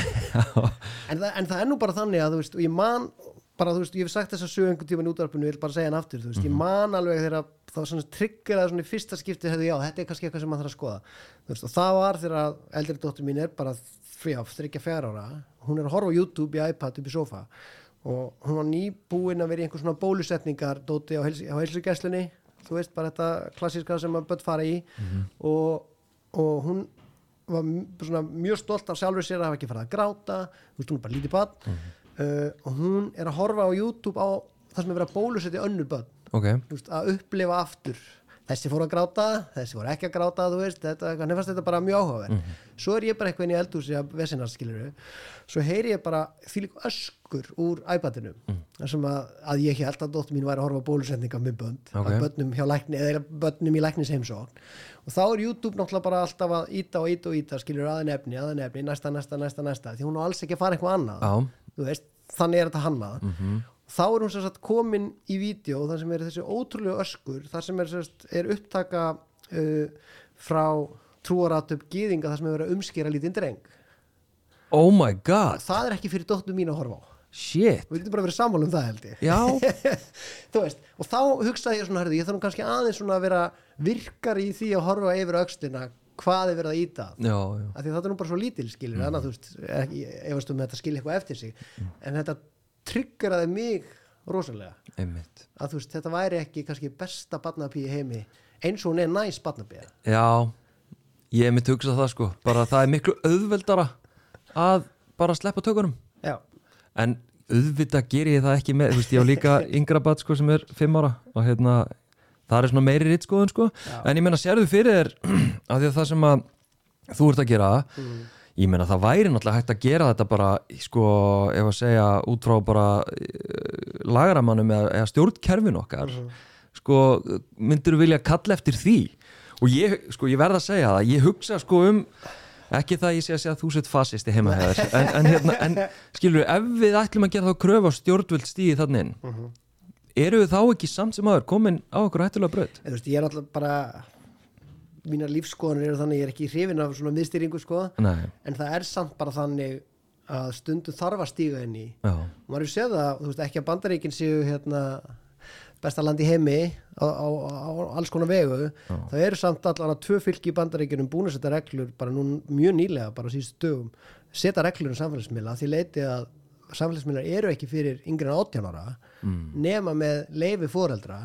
Speaker 2: en, það, en það er nú bara þannig að þú veist, og ég man bara, þú veist, ég hef sagt þess að sögu einhvern tíma í útvarpinu, ég vil bara segja hann aftur, þú veist, ég man alveg þegar það var svona trigger að svona í fyrsta skipti hefði já, þetta er kannski eitthvað sem maður þarf að skoða. Veist, og það var þegar eldri dóttir mín er bara frjá, þryggja fjara ára hún er að horfa á YouTube í iPad upp í sofa og hún var nýbúin að vera í einhver svona bólusetningar dóti á, heils, á heilsugæslunni. Þú veist, bara þetta klassíska sem að börn fara í. Og, og hún var svona mjög stolt af sjálfur sér að hafa ekki farið að gráta. Þú veist, hún er bara lítið barn. Uh, og hún er að horfa á YouTube á það sem er verið að bólusetja önnur börn.
Speaker 1: Ok.
Speaker 2: Þú veist, að upplifa aftur þessi fór að gráta, þessi fór ekki að gráta þú veist, þetta, hann fannst þetta bara mjög áhugaverð svo er ég bara eitthvað inn í eldhúsi að vesinarskiluru, svo heyri ég bara þvílík öskur úr iPadinu þar sem að, að ég held að dóttur mín væri að horfa á bólusetninga með bönd
Speaker 1: Ok.
Speaker 2: að bönnum hjá lækni, eða bönnum í læknis heimsókn og þá er YouTube náttúrulega bara alltaf að íta og íta og íta, skilur aðein efni, aðein efni, næsta, næsta, næsta, næsta því hún á alls ekki að fara eitthvað annað.
Speaker 1: Já,
Speaker 2: þú veist, þannig er þetta hannað þá er hún sagt komin í vídeo þar sem er þessi ótrúlega öskur þar sem er, sagt, er upptaka uh, frá trúaratöp gýðinga þar sem er verið að umskera lítinn dreng.
Speaker 1: Oh my god.
Speaker 2: Það er ekki fyrir dóttu mín að horfa á.
Speaker 1: Shit,
Speaker 2: við getum bara verið sammála um það held ég.
Speaker 1: Já.
Speaker 2: Þú veist, og þá hugsaði ég svona herði, ég þarf nú kannski aðeins svona að vera virkar í því að horfa yfir öxlina hvað er verið að íta
Speaker 1: já, já,
Speaker 2: þetta er nú bara svo lítil skilur
Speaker 1: Mhm.
Speaker 2: annað þú veist, ekki, efast um að þetta skilja eitthvað eftir sig. En þetta tryggeraði mig rosalega.
Speaker 1: Einmitt.
Speaker 2: Að þú veist, þetta væri ekki kannski besta barnapí í heimi eins og hún er næs barnapía.
Speaker 1: Já, ég mitt hugsa það sko. Bara það er miklu auðveldara að bara sleppa tökunum.
Speaker 2: Já,
Speaker 1: en auðvitað ger ég það ekki með þú veist, ég á líka yngra bat sko sem er fimm ára og hérna, það er svona meiri ritt skoðun sko,
Speaker 2: Já.
Speaker 1: en ég meina sérðu fyrir þér af því að það sem að þú ert að gera ég meina það væri náttúrulega hægt að gera þetta bara sko, ef að segja út frá bara uh, lagaramannum eða, eða stjórnkerfin okkar. Sko, myndir vilja kalla eftir því? Og ég, sko, ég verð að segja það ég hugsa sko um ekki það ég sé að segja að þú sett fasisti heima hjá þér en, en, hérna, en skilur ef við ætlum að gera þá kröfu á stjórnvöld stíði þannig inn eru við þá ekki samt sem aður komin á okkur hættulega
Speaker 2: veist, ég er alltaf bara mínar lífskoðanir eru þannig ég er ekki hrifin af svona miðstýringu sko.
Speaker 1: Nei,
Speaker 2: en það er samt bara þannig að stundu þarf að stíga inn í.
Speaker 1: Já,
Speaker 2: og maður hefur séð það, þú veist, ekki að bandaríkin séu hérna besta land í heimi á, á, á alls konar vegu. Það eru samt allan að tvö fylki í bandaríkinum búin að setja reglur bara nú mjög nýlega, bara á síðustu dögum setja reglur um samfélagsmiðla að því leiti að samfélagsmiðlar eru ekki fyrir yngri en 18 ára nema með leifi fóreldra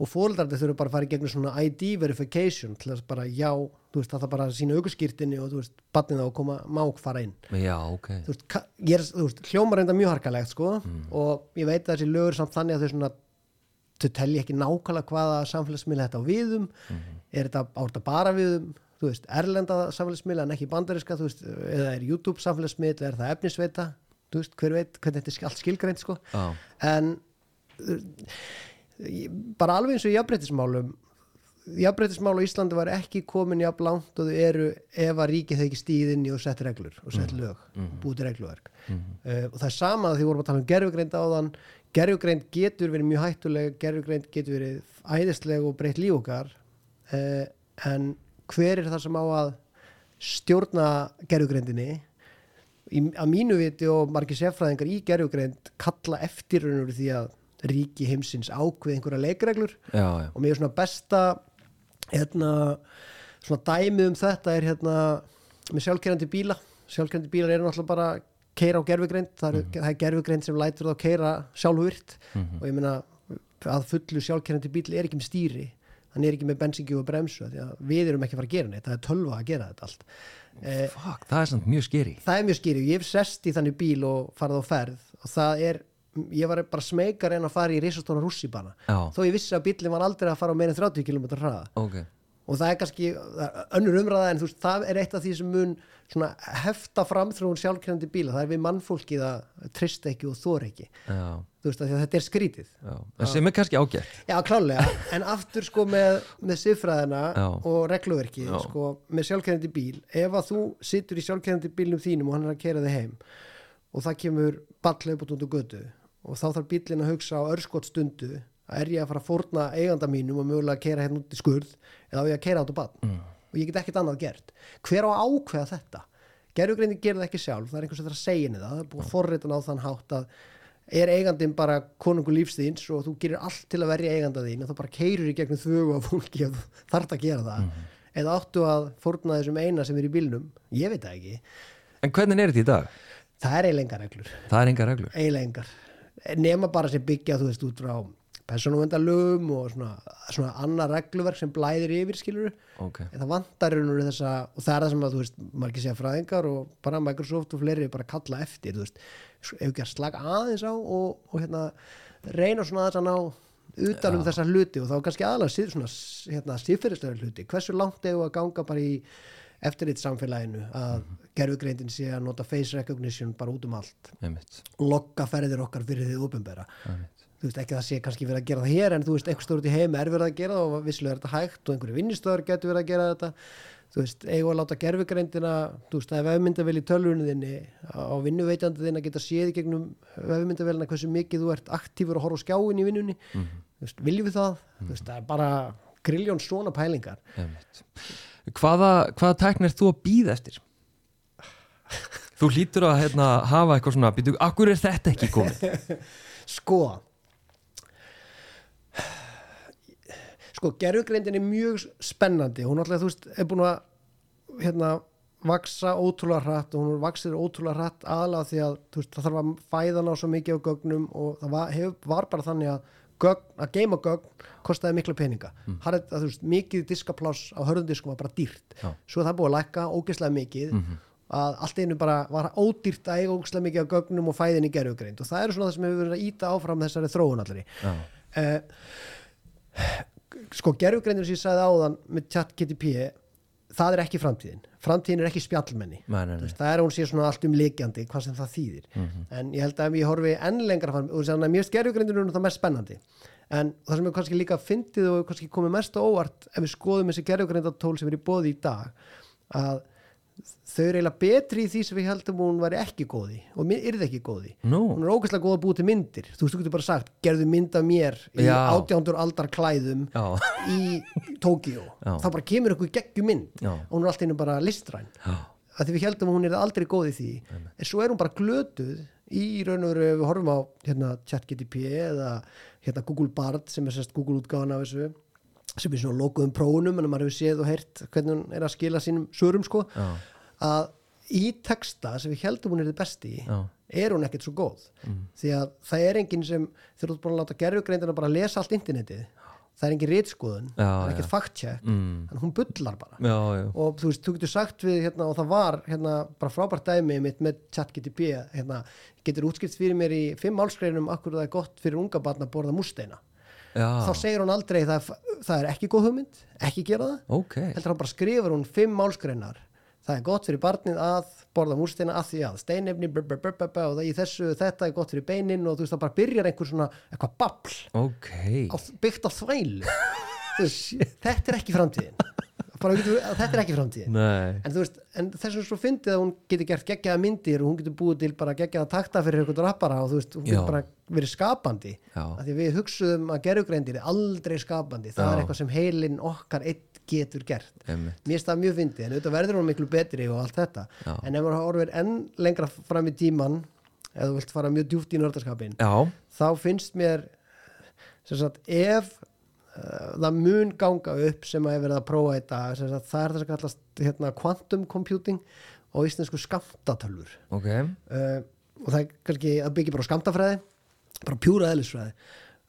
Speaker 2: og fóreldrarnir þurfa bara að fara í gegnum svona ID verification til þess bara já, þú veist, það þarf bara að sína aukurskýrtinni og þú veist, batnið á að koma má fara inn.
Speaker 1: Já, ok.
Speaker 2: Þú veist, ég er, þú veist, hljómar reynda mjög harkalegt sko og ég veit að þessi lögur samt þannig að þau svona þau telli ekki nákvæmlega hvaða samfélagsmiðla þetta á viðum er þetta á þetta bara viðum þú veist, erlenda samfélagsmiðla en ekki bandariska, þú veist, eða er YouTube samfélagsmiðla, er það efnisveita? Þú veist, hver veit hvernig þetta er allt skilgreint sko.
Speaker 1: Já,
Speaker 2: en bara alveg eins og jafnbreytismálum jafnbreytismál á Íslandi var ekki komin jafn langt og þau eru ef að ríkið þau ekki stíð inn í og sett reglur og sett lög, búið til regluverk. Uh, og það er sama að því vorum að tala um gerfugreind áðan. Gerfugreind getur verið mjög hættuleg gerfugreind getur verið æðisleg og breytt líf okkar uh, en hver er það sem á að stjórna gerfugreindinni í, að mínu viti og margir sérfræðingar í gerfugreind kalla eftir raun og veru því að ríki heimsins ákveð einhverja leikreglur.
Speaker 1: Já, já,
Speaker 2: og mér er svona besta hérna, svona dæmi um þetta er hérna með sjálfkerrandi bíla. Sjálfkerrandi bílar eru náttúrulega bara keira á gerfugreind það mm. er gerfugreind sem lætur það að keira sjálfvirt og ég meina að fullu sjálfkerrandi bíl er ekki með stýri. Hann er ekki með bensingju og bremsu því að við erum ekki að fara að gera neitt, það er tölva að gera þetta allt. Eh,
Speaker 1: Fuck, það er samt mjög skeri.
Speaker 2: það er mjög skýri, ég hef sest í þannig bíl og farið á ferð. Og það er ég var bara smekar en að fara í risastóna rússibana þó ég vissi að bílinn var aldrei að fara á meira en 30 km hraða.
Speaker 1: Ok.
Speaker 2: Og það er kannski önnur umræða en þú veist, það er eitt af því sem mun svona hefta framþróun sjálfkjörandi bíla, það er við mannfólki það trist ekki og þor ekki.
Speaker 1: Já,
Speaker 2: þú veist, að þetta er skrítið.
Speaker 1: Já, en sem er kannski ágætt.
Speaker 2: Já, klálega, en aftur sko með, með siffræðina og regluverki
Speaker 1: Já.
Speaker 2: sko, með sjálfkærandi bíl. Ef að þú sittur í sjálfkærandi bílnum þínum og hann er að kera þig heim og það kemur ball upp út út götu og þá þarf bílinn að hugsa á örskot stundu að er ég að fara að fórna eiganda mínum og mögulega að kera hérna út í skurð eða á ég að kera át á bann mm. og ég get ekkert annað gert. Hver á að ákveða þetta? Gerðugreinin gerir það ekki sjálf, það er einhvers að það að segja henni það. Er búið að forritan á þann hátt að er eigandinn bara konungu lífstíðins og þú gerir allt til að verja eiganda þín og þá bara keirur í gegnum þögu af fólki þú þarft að gera það. Eða áttu að fórna þessum eina sem er í bílnum? Ég veit það ekki,
Speaker 1: En hvernig er þetta í dag?
Speaker 2: það er eiginlega reglur.
Speaker 1: Það
Speaker 2: nema bara sem byggja þú veist út frá persónuvendalögum og svona, svona annar regluverk sem blæðir yfir skilur
Speaker 1: Ok,
Speaker 2: en það vantar raun og veru þessa og það er það sem að þú veist, margir segja fræðingar og bara Microsoft og fleiri bara kalla eftir þú veist, ef ekki að slaka aðeins á og, og hérna reyna svona aðeins að ná utan um þessa hluti og þá kannski aðalega svona hérna, síðferðislega hluti, hversu langt við að ganga bara í eftirlit samfélaginu að mm. Gerfugreindin sé að nota face recognition bara út um allt lokka ferðir okkar fyrir því
Speaker 1: einmitt.
Speaker 2: þú veist ekki að það sé kannski verið að gera það hér en þú veist eitthvað stór út í heim er verið að gera það og visslega er þetta hægt og einhverju vinnistöðar getur verið að gera þetta þú veist, eigum að láta gerfugreindina þú veist, það er vefmyndavel í tölvunniðinni á vinnuveitandi þinn að geta séð í gegnum vefmyndavelina hversu mikið þú ert aktífur og horfa á skjáin í vinnunni
Speaker 1: Mhm.
Speaker 2: þú veist, viljum við það þú veist, það er bara grilljón svona pælingar.
Speaker 1: Hvaða, hvaða tækni er þú að býða eftir? Þú hlýtur að hérna, hafa eitthvað svona býtu, Akkur er þetta ekki komið?
Speaker 2: sko sko, gerfugreindin er mjög spennandi hún alltaf, þú veist, er búin að hérna, vaksa ótrúlega hratt og hún vaksir ótrúlega hratt aðalega því að veist, það þarf að fæða ná svo mikið á gögnum og það var, hef, var bara þannig að gögn, að geima gögn kostaði mikla peninga mm. að, þú veist, mikið diskapláss á hörðundiskum var bara dýrt
Speaker 1: Já.
Speaker 2: svo er það búið að lækka ógeðslega mikið að allt einu bara var ódýrt að eiga ógeðslega mikið af gögnum og fæðin í gerfugreind og það eru svona það sem hefur verið að íta áfram þessari þróun allri. Uh, sko gerfugreindir sem ég sagði áðan með chat GTP það er ekki framtíðin. Framtíðin er ekki spjallmenni.
Speaker 1: Nei, nei, nei.
Speaker 2: það er hún sé svona allt um líkjandi hvað sem það þýðir. En ég held að ef ég horfi enn lengra fram og þannig að mér gerfugreindir er það mest spennandi. En það sem er kannski líka fyndið og kannski komið mest óvart ef við skoðum þessi gerfugreindartól þau eru eiginlega betri í því sem við heldum hún væri ekki góði og mi- yrði ekki góði
Speaker 1: Nú,
Speaker 2: hún er ógæslega góð að búa til myndir. Þú veist, þú getur bara sagt, gerðu mynd af mér í
Speaker 1: Já.
Speaker 2: átjándur aldar klæðum
Speaker 1: já,
Speaker 2: í Tókíó
Speaker 1: Já.
Speaker 2: þá bara kemur einhver geggjum mynd.
Speaker 1: Já.
Speaker 2: og hún er alltaf einu bara listræn. Að því við heldum hún er aldrei góð í því. En svo er hún bara glötuð í raun og veru við horfum á hérna, ChatGTP eða hérna, Google Bard sem er sérst Google útgáðan af þessu sem er svona lokuðum prófunum en maður hefur séð og heyrt hvernig hún er að skila sínum sörum sko
Speaker 1: já,
Speaker 2: að í texta sem við heldum hún er þið besti í
Speaker 1: já,
Speaker 2: er hún ekkert svo góð. Því að það er enginn sem ert búin að láta gerfugreindina bara lesa allt internetið. Það er engin rítskoðun,
Speaker 1: Já,
Speaker 2: það er ekkert check
Speaker 1: mm,
Speaker 2: þannig hún bullar bara.
Speaker 1: Já, já,
Speaker 2: og þú veist, þú getur sagt við hérna, og það var hérna, bara frábært dæmi mitt með ChatGTP hérna, getur útskipt fyrir mér í fimm málskreinum akkur það er gott fyrir unga barn að borða músteina
Speaker 1: já,
Speaker 2: þá segir hún aldrei það, það er ekki góð hugmynd ekki gera það,
Speaker 1: ok,
Speaker 2: heldur hann bara skrifur hún fimm málskreinar það er gott fyrir barnið að borða múrsteina að því að steinefni brr, brr, brr, og það í þessu þetta er gott fyrir beinin og þú veist það bara byrjar einhver svona eitthvað babl
Speaker 1: ok,
Speaker 2: á, byggt á veist, þetta er ekki framtíðin getur, þetta er ekki framtíðin.
Speaker 1: Nei,
Speaker 2: en en þessum svo fyndið að hún getur gert geggjaða myndir og hún getur búið til bara geggjaða takta fyrir einhvern rappara og þú veist, hún getur bara verið skapandi. Því við hugsuðum að gerfugreindir er aldrei skapandi, það
Speaker 1: Já.
Speaker 2: er eitthvað sem heilin okkar einn getur gert.
Speaker 1: Einmitt,
Speaker 2: mér það mjög fyndið, en auðvitað verður hún miklu betri og allt þetta,
Speaker 1: Já.
Speaker 2: en ef maður horfir enn lengra fram í tíman ef þú vilt fara mjög djúpt í nördaskapin
Speaker 1: já,
Speaker 2: þá finnst mér sagt, ef það mun ganga upp sem að er verið að prófa sem sagt, það er það sem kallast hérna, quantum computing á íslensku skamtatölfur
Speaker 1: ok,
Speaker 2: uh, og það er kannski að byggja bara skamtafræði bara pjúra eðlisfræði.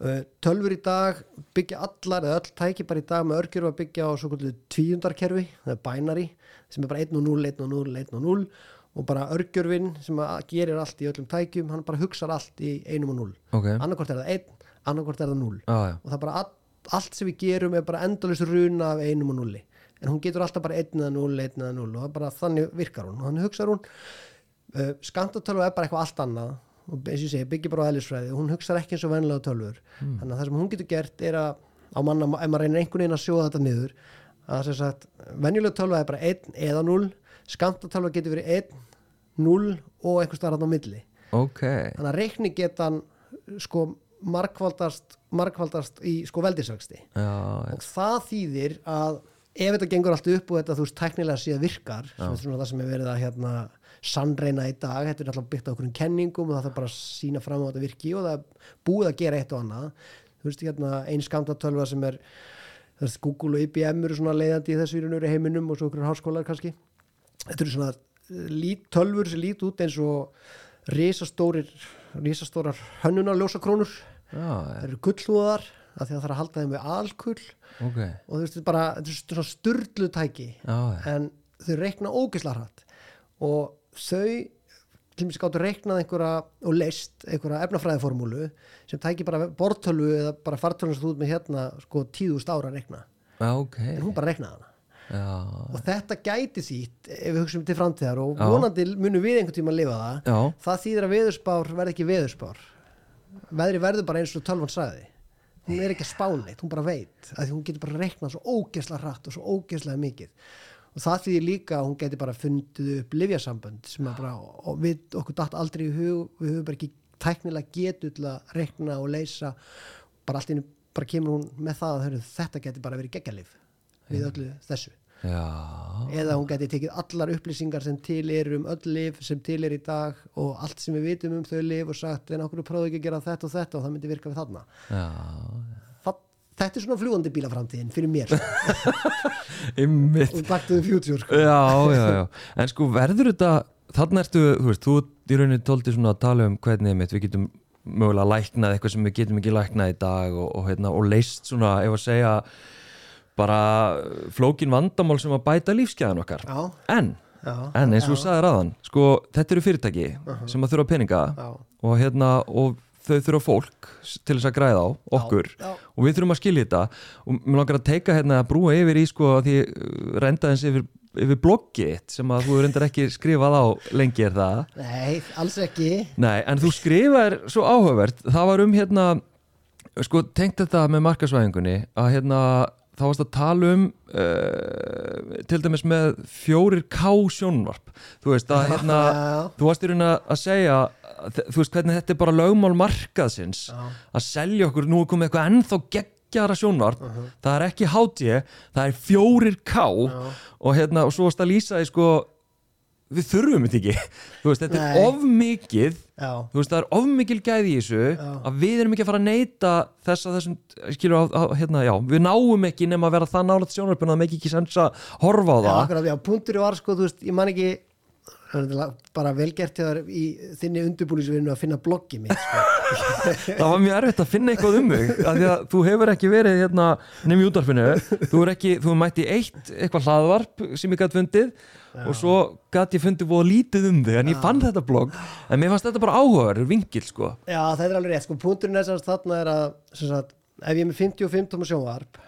Speaker 2: Uh, tölfur í dag byggja allar eða öll tæki bara í dag með örgjur að byggja á svo kvöldu tvíundarkerfi það er binary sem er bara 1 og 0, 1 og 0, 1 og 0 og bara örgjörfin sem gerir allt í öllum tækjum hann bara hugsar allt í 1 og 0
Speaker 1: ok.
Speaker 2: Annarkvort er það 1, annarkvort er það 0
Speaker 1: já, já,
Speaker 2: og það bara all, allt sem við gerum er bara endalist runa af einum og nulli en hún getur alltaf bara einn eða null, einn eða null og bara þannig virkar hún. Og þannig hugsar hún uh, skamtatölvu er bara eitthvað allt annað. Og eins og ég segi, byggir bara á eðlisfræði. Og hún hugsar ekki eins og venlega tölvur. Þannig að það sem hún getur gert er að á manna, ef maður reynir einhvern veginn að sjóða þetta niður að sem sagt, venjulega tölva er bara 1 eða 0, skamtatölva getur verið 1, 0 og einhvers staðar hann á milli.
Speaker 1: Ok.
Speaker 2: Þannig að reikni getan sko markvaldast markvaldast í sko
Speaker 1: já,
Speaker 2: og það þýðir að ef þetta gengur allt upp og þetta þú veist tæknilega síðan virkar sem er það sem er verið að hérna sannreina í dag, þetta er alltaf byggt á okkur kenningum og það þarf bara að sína fram á þetta virki og það er búið að gera eitt og annað. Þú veist hérna einn skamtatölva sem er veist, Google og IBM eru svona leiðandi í þessu í og veru heiminum og svo okkur háskólar kannski. Þetta eru svona lít, tölfur sem lít út eins og risastórir risastórar hönnunar ljósakrónur það eru gullhúðar af því að það þarf að halda þeim við alkull.
Speaker 1: Ok.
Speaker 2: Og þú veist, þetta er bara, svona sturlu tæki
Speaker 1: já,
Speaker 2: en þau reikna ógisla hratt. Og þau til mér skáttu reiknað einhverja og leist einhverja efnafræðiformúlu sem tæki bara bortölu eða bara fartölu sem þú ert með hérna sko tíðust ára að reikna.
Speaker 1: Já, ok.
Speaker 2: En hún bara reiknaði hana.
Speaker 1: Já,
Speaker 2: og þetta gæti þýtt ef við hugsaum til framtíðar og
Speaker 1: Já.
Speaker 2: vonandi munum við einhvern tíma að lifa það það þýðir að veðurspár verði ekki veðurspár veðri verður bara eins og tölvan sagði. Hún er ekki að spá neitt, hún bara veit að því hún getur bara reiknað svo ógeðslega hratt og svo ógeðslega mikið. Og það þýðir líka að hún getur bara fundið upp livjasambönd sem að bara, og við okkur datt aldrei í hug, við höfum bara ekki tæknilega getu til að reikna og leysa. Bara allt í einu bara kemur hún með það að þetta getur bara verið geggalif við öllu þessu
Speaker 1: já.
Speaker 2: Eða hún geti tekið allar upplýsingar sem til eru um öll lif sem til er í dag og allt sem við vitum um þau lif og sagt en okkur prófðu ekki að gera þetta og þetta? Og það myndi virka við þarna.
Speaker 1: Já,
Speaker 2: þetta er svona fljúandi bílaframtíðin fyrir mér. Og back to the future sko.
Speaker 1: já, já, já, en sko verður þetta þarna ertu, þú veist, þú í rauninni tóldi svona að tala um hvernig mitt við getum mögulega læknað eitthvað sem við getum ekki læknað í dag og, og, hérna, og leist svona, ef að segja bara flókin vandamál sem að bæta lífskeiðan okkar.
Speaker 2: Já,
Speaker 1: en,
Speaker 2: já,
Speaker 1: en eins og þú
Speaker 2: já,
Speaker 1: sagðir aðan sko, þetta eru fyrirtæki sem að þurfa peninga og hérna og þau þurfa fólk til þess að græða á okkur. Og við þurfum að skilja þetta. Og mér langar að teika hérna að brúa yfir í sko því uh, renda eins yfir, yfir bloggið sem að þú reyndar ekki skrifað á lengi er það?
Speaker 2: Nei, alls ekki.
Speaker 1: Nei, en þú skrifaðir svo áhugavert. Það var um hérna sko tengt þetta með markasvæðingunni að hérna þá varst að tala um uh, til dæmis með 4K sjónvarp. Þú veist að hérna þú varst í raun að segja þú veist hvernig þetta er bara lögmál markaðsins
Speaker 2: já,
Speaker 1: að selja okkur, nú er komið eitthvað ennþá geggjara sjónvarp, það er ekki HD, það er 4K
Speaker 2: já,
Speaker 1: og hérna, og svo varst að lýsa því sko, við þurfum þetta ekki veist, þetta
Speaker 2: Nei.
Speaker 1: er of mikið
Speaker 2: já,
Speaker 1: veist, það er of mikil gæði í þessu
Speaker 2: Já.
Speaker 1: að við erum ekki að fara að neyta þess að þessum, skilur á, á hérna, já við náum ekki nema að vera það nálægt sjónvarpinu að það meki ekki sens að horfa á
Speaker 2: já,
Speaker 1: það
Speaker 2: akkurat, já, punktur var sko, þú veist, ég man ekki bara velgert í þinni undirbúningsvinnu að finna bloggi mitt sko.
Speaker 1: það var mjög erfitt að finna eitthvað um mig því að þú hefur ekki verið hérna nefn í útvarpinu. Þú er ekki, þú mætti eitt eitthvað hlaðvarp sem ég gæti fundið og svo gæti ég fundið búið lítið um þig en ég fann þetta blogg. En mér fannst þetta bara áhugaður, vingil sko.
Speaker 2: Já, þetta er alveg rétt, sko, punkturinn er sem sagt þarna er að, sem sagt, ef ég er með 55 tóma sjónvarp,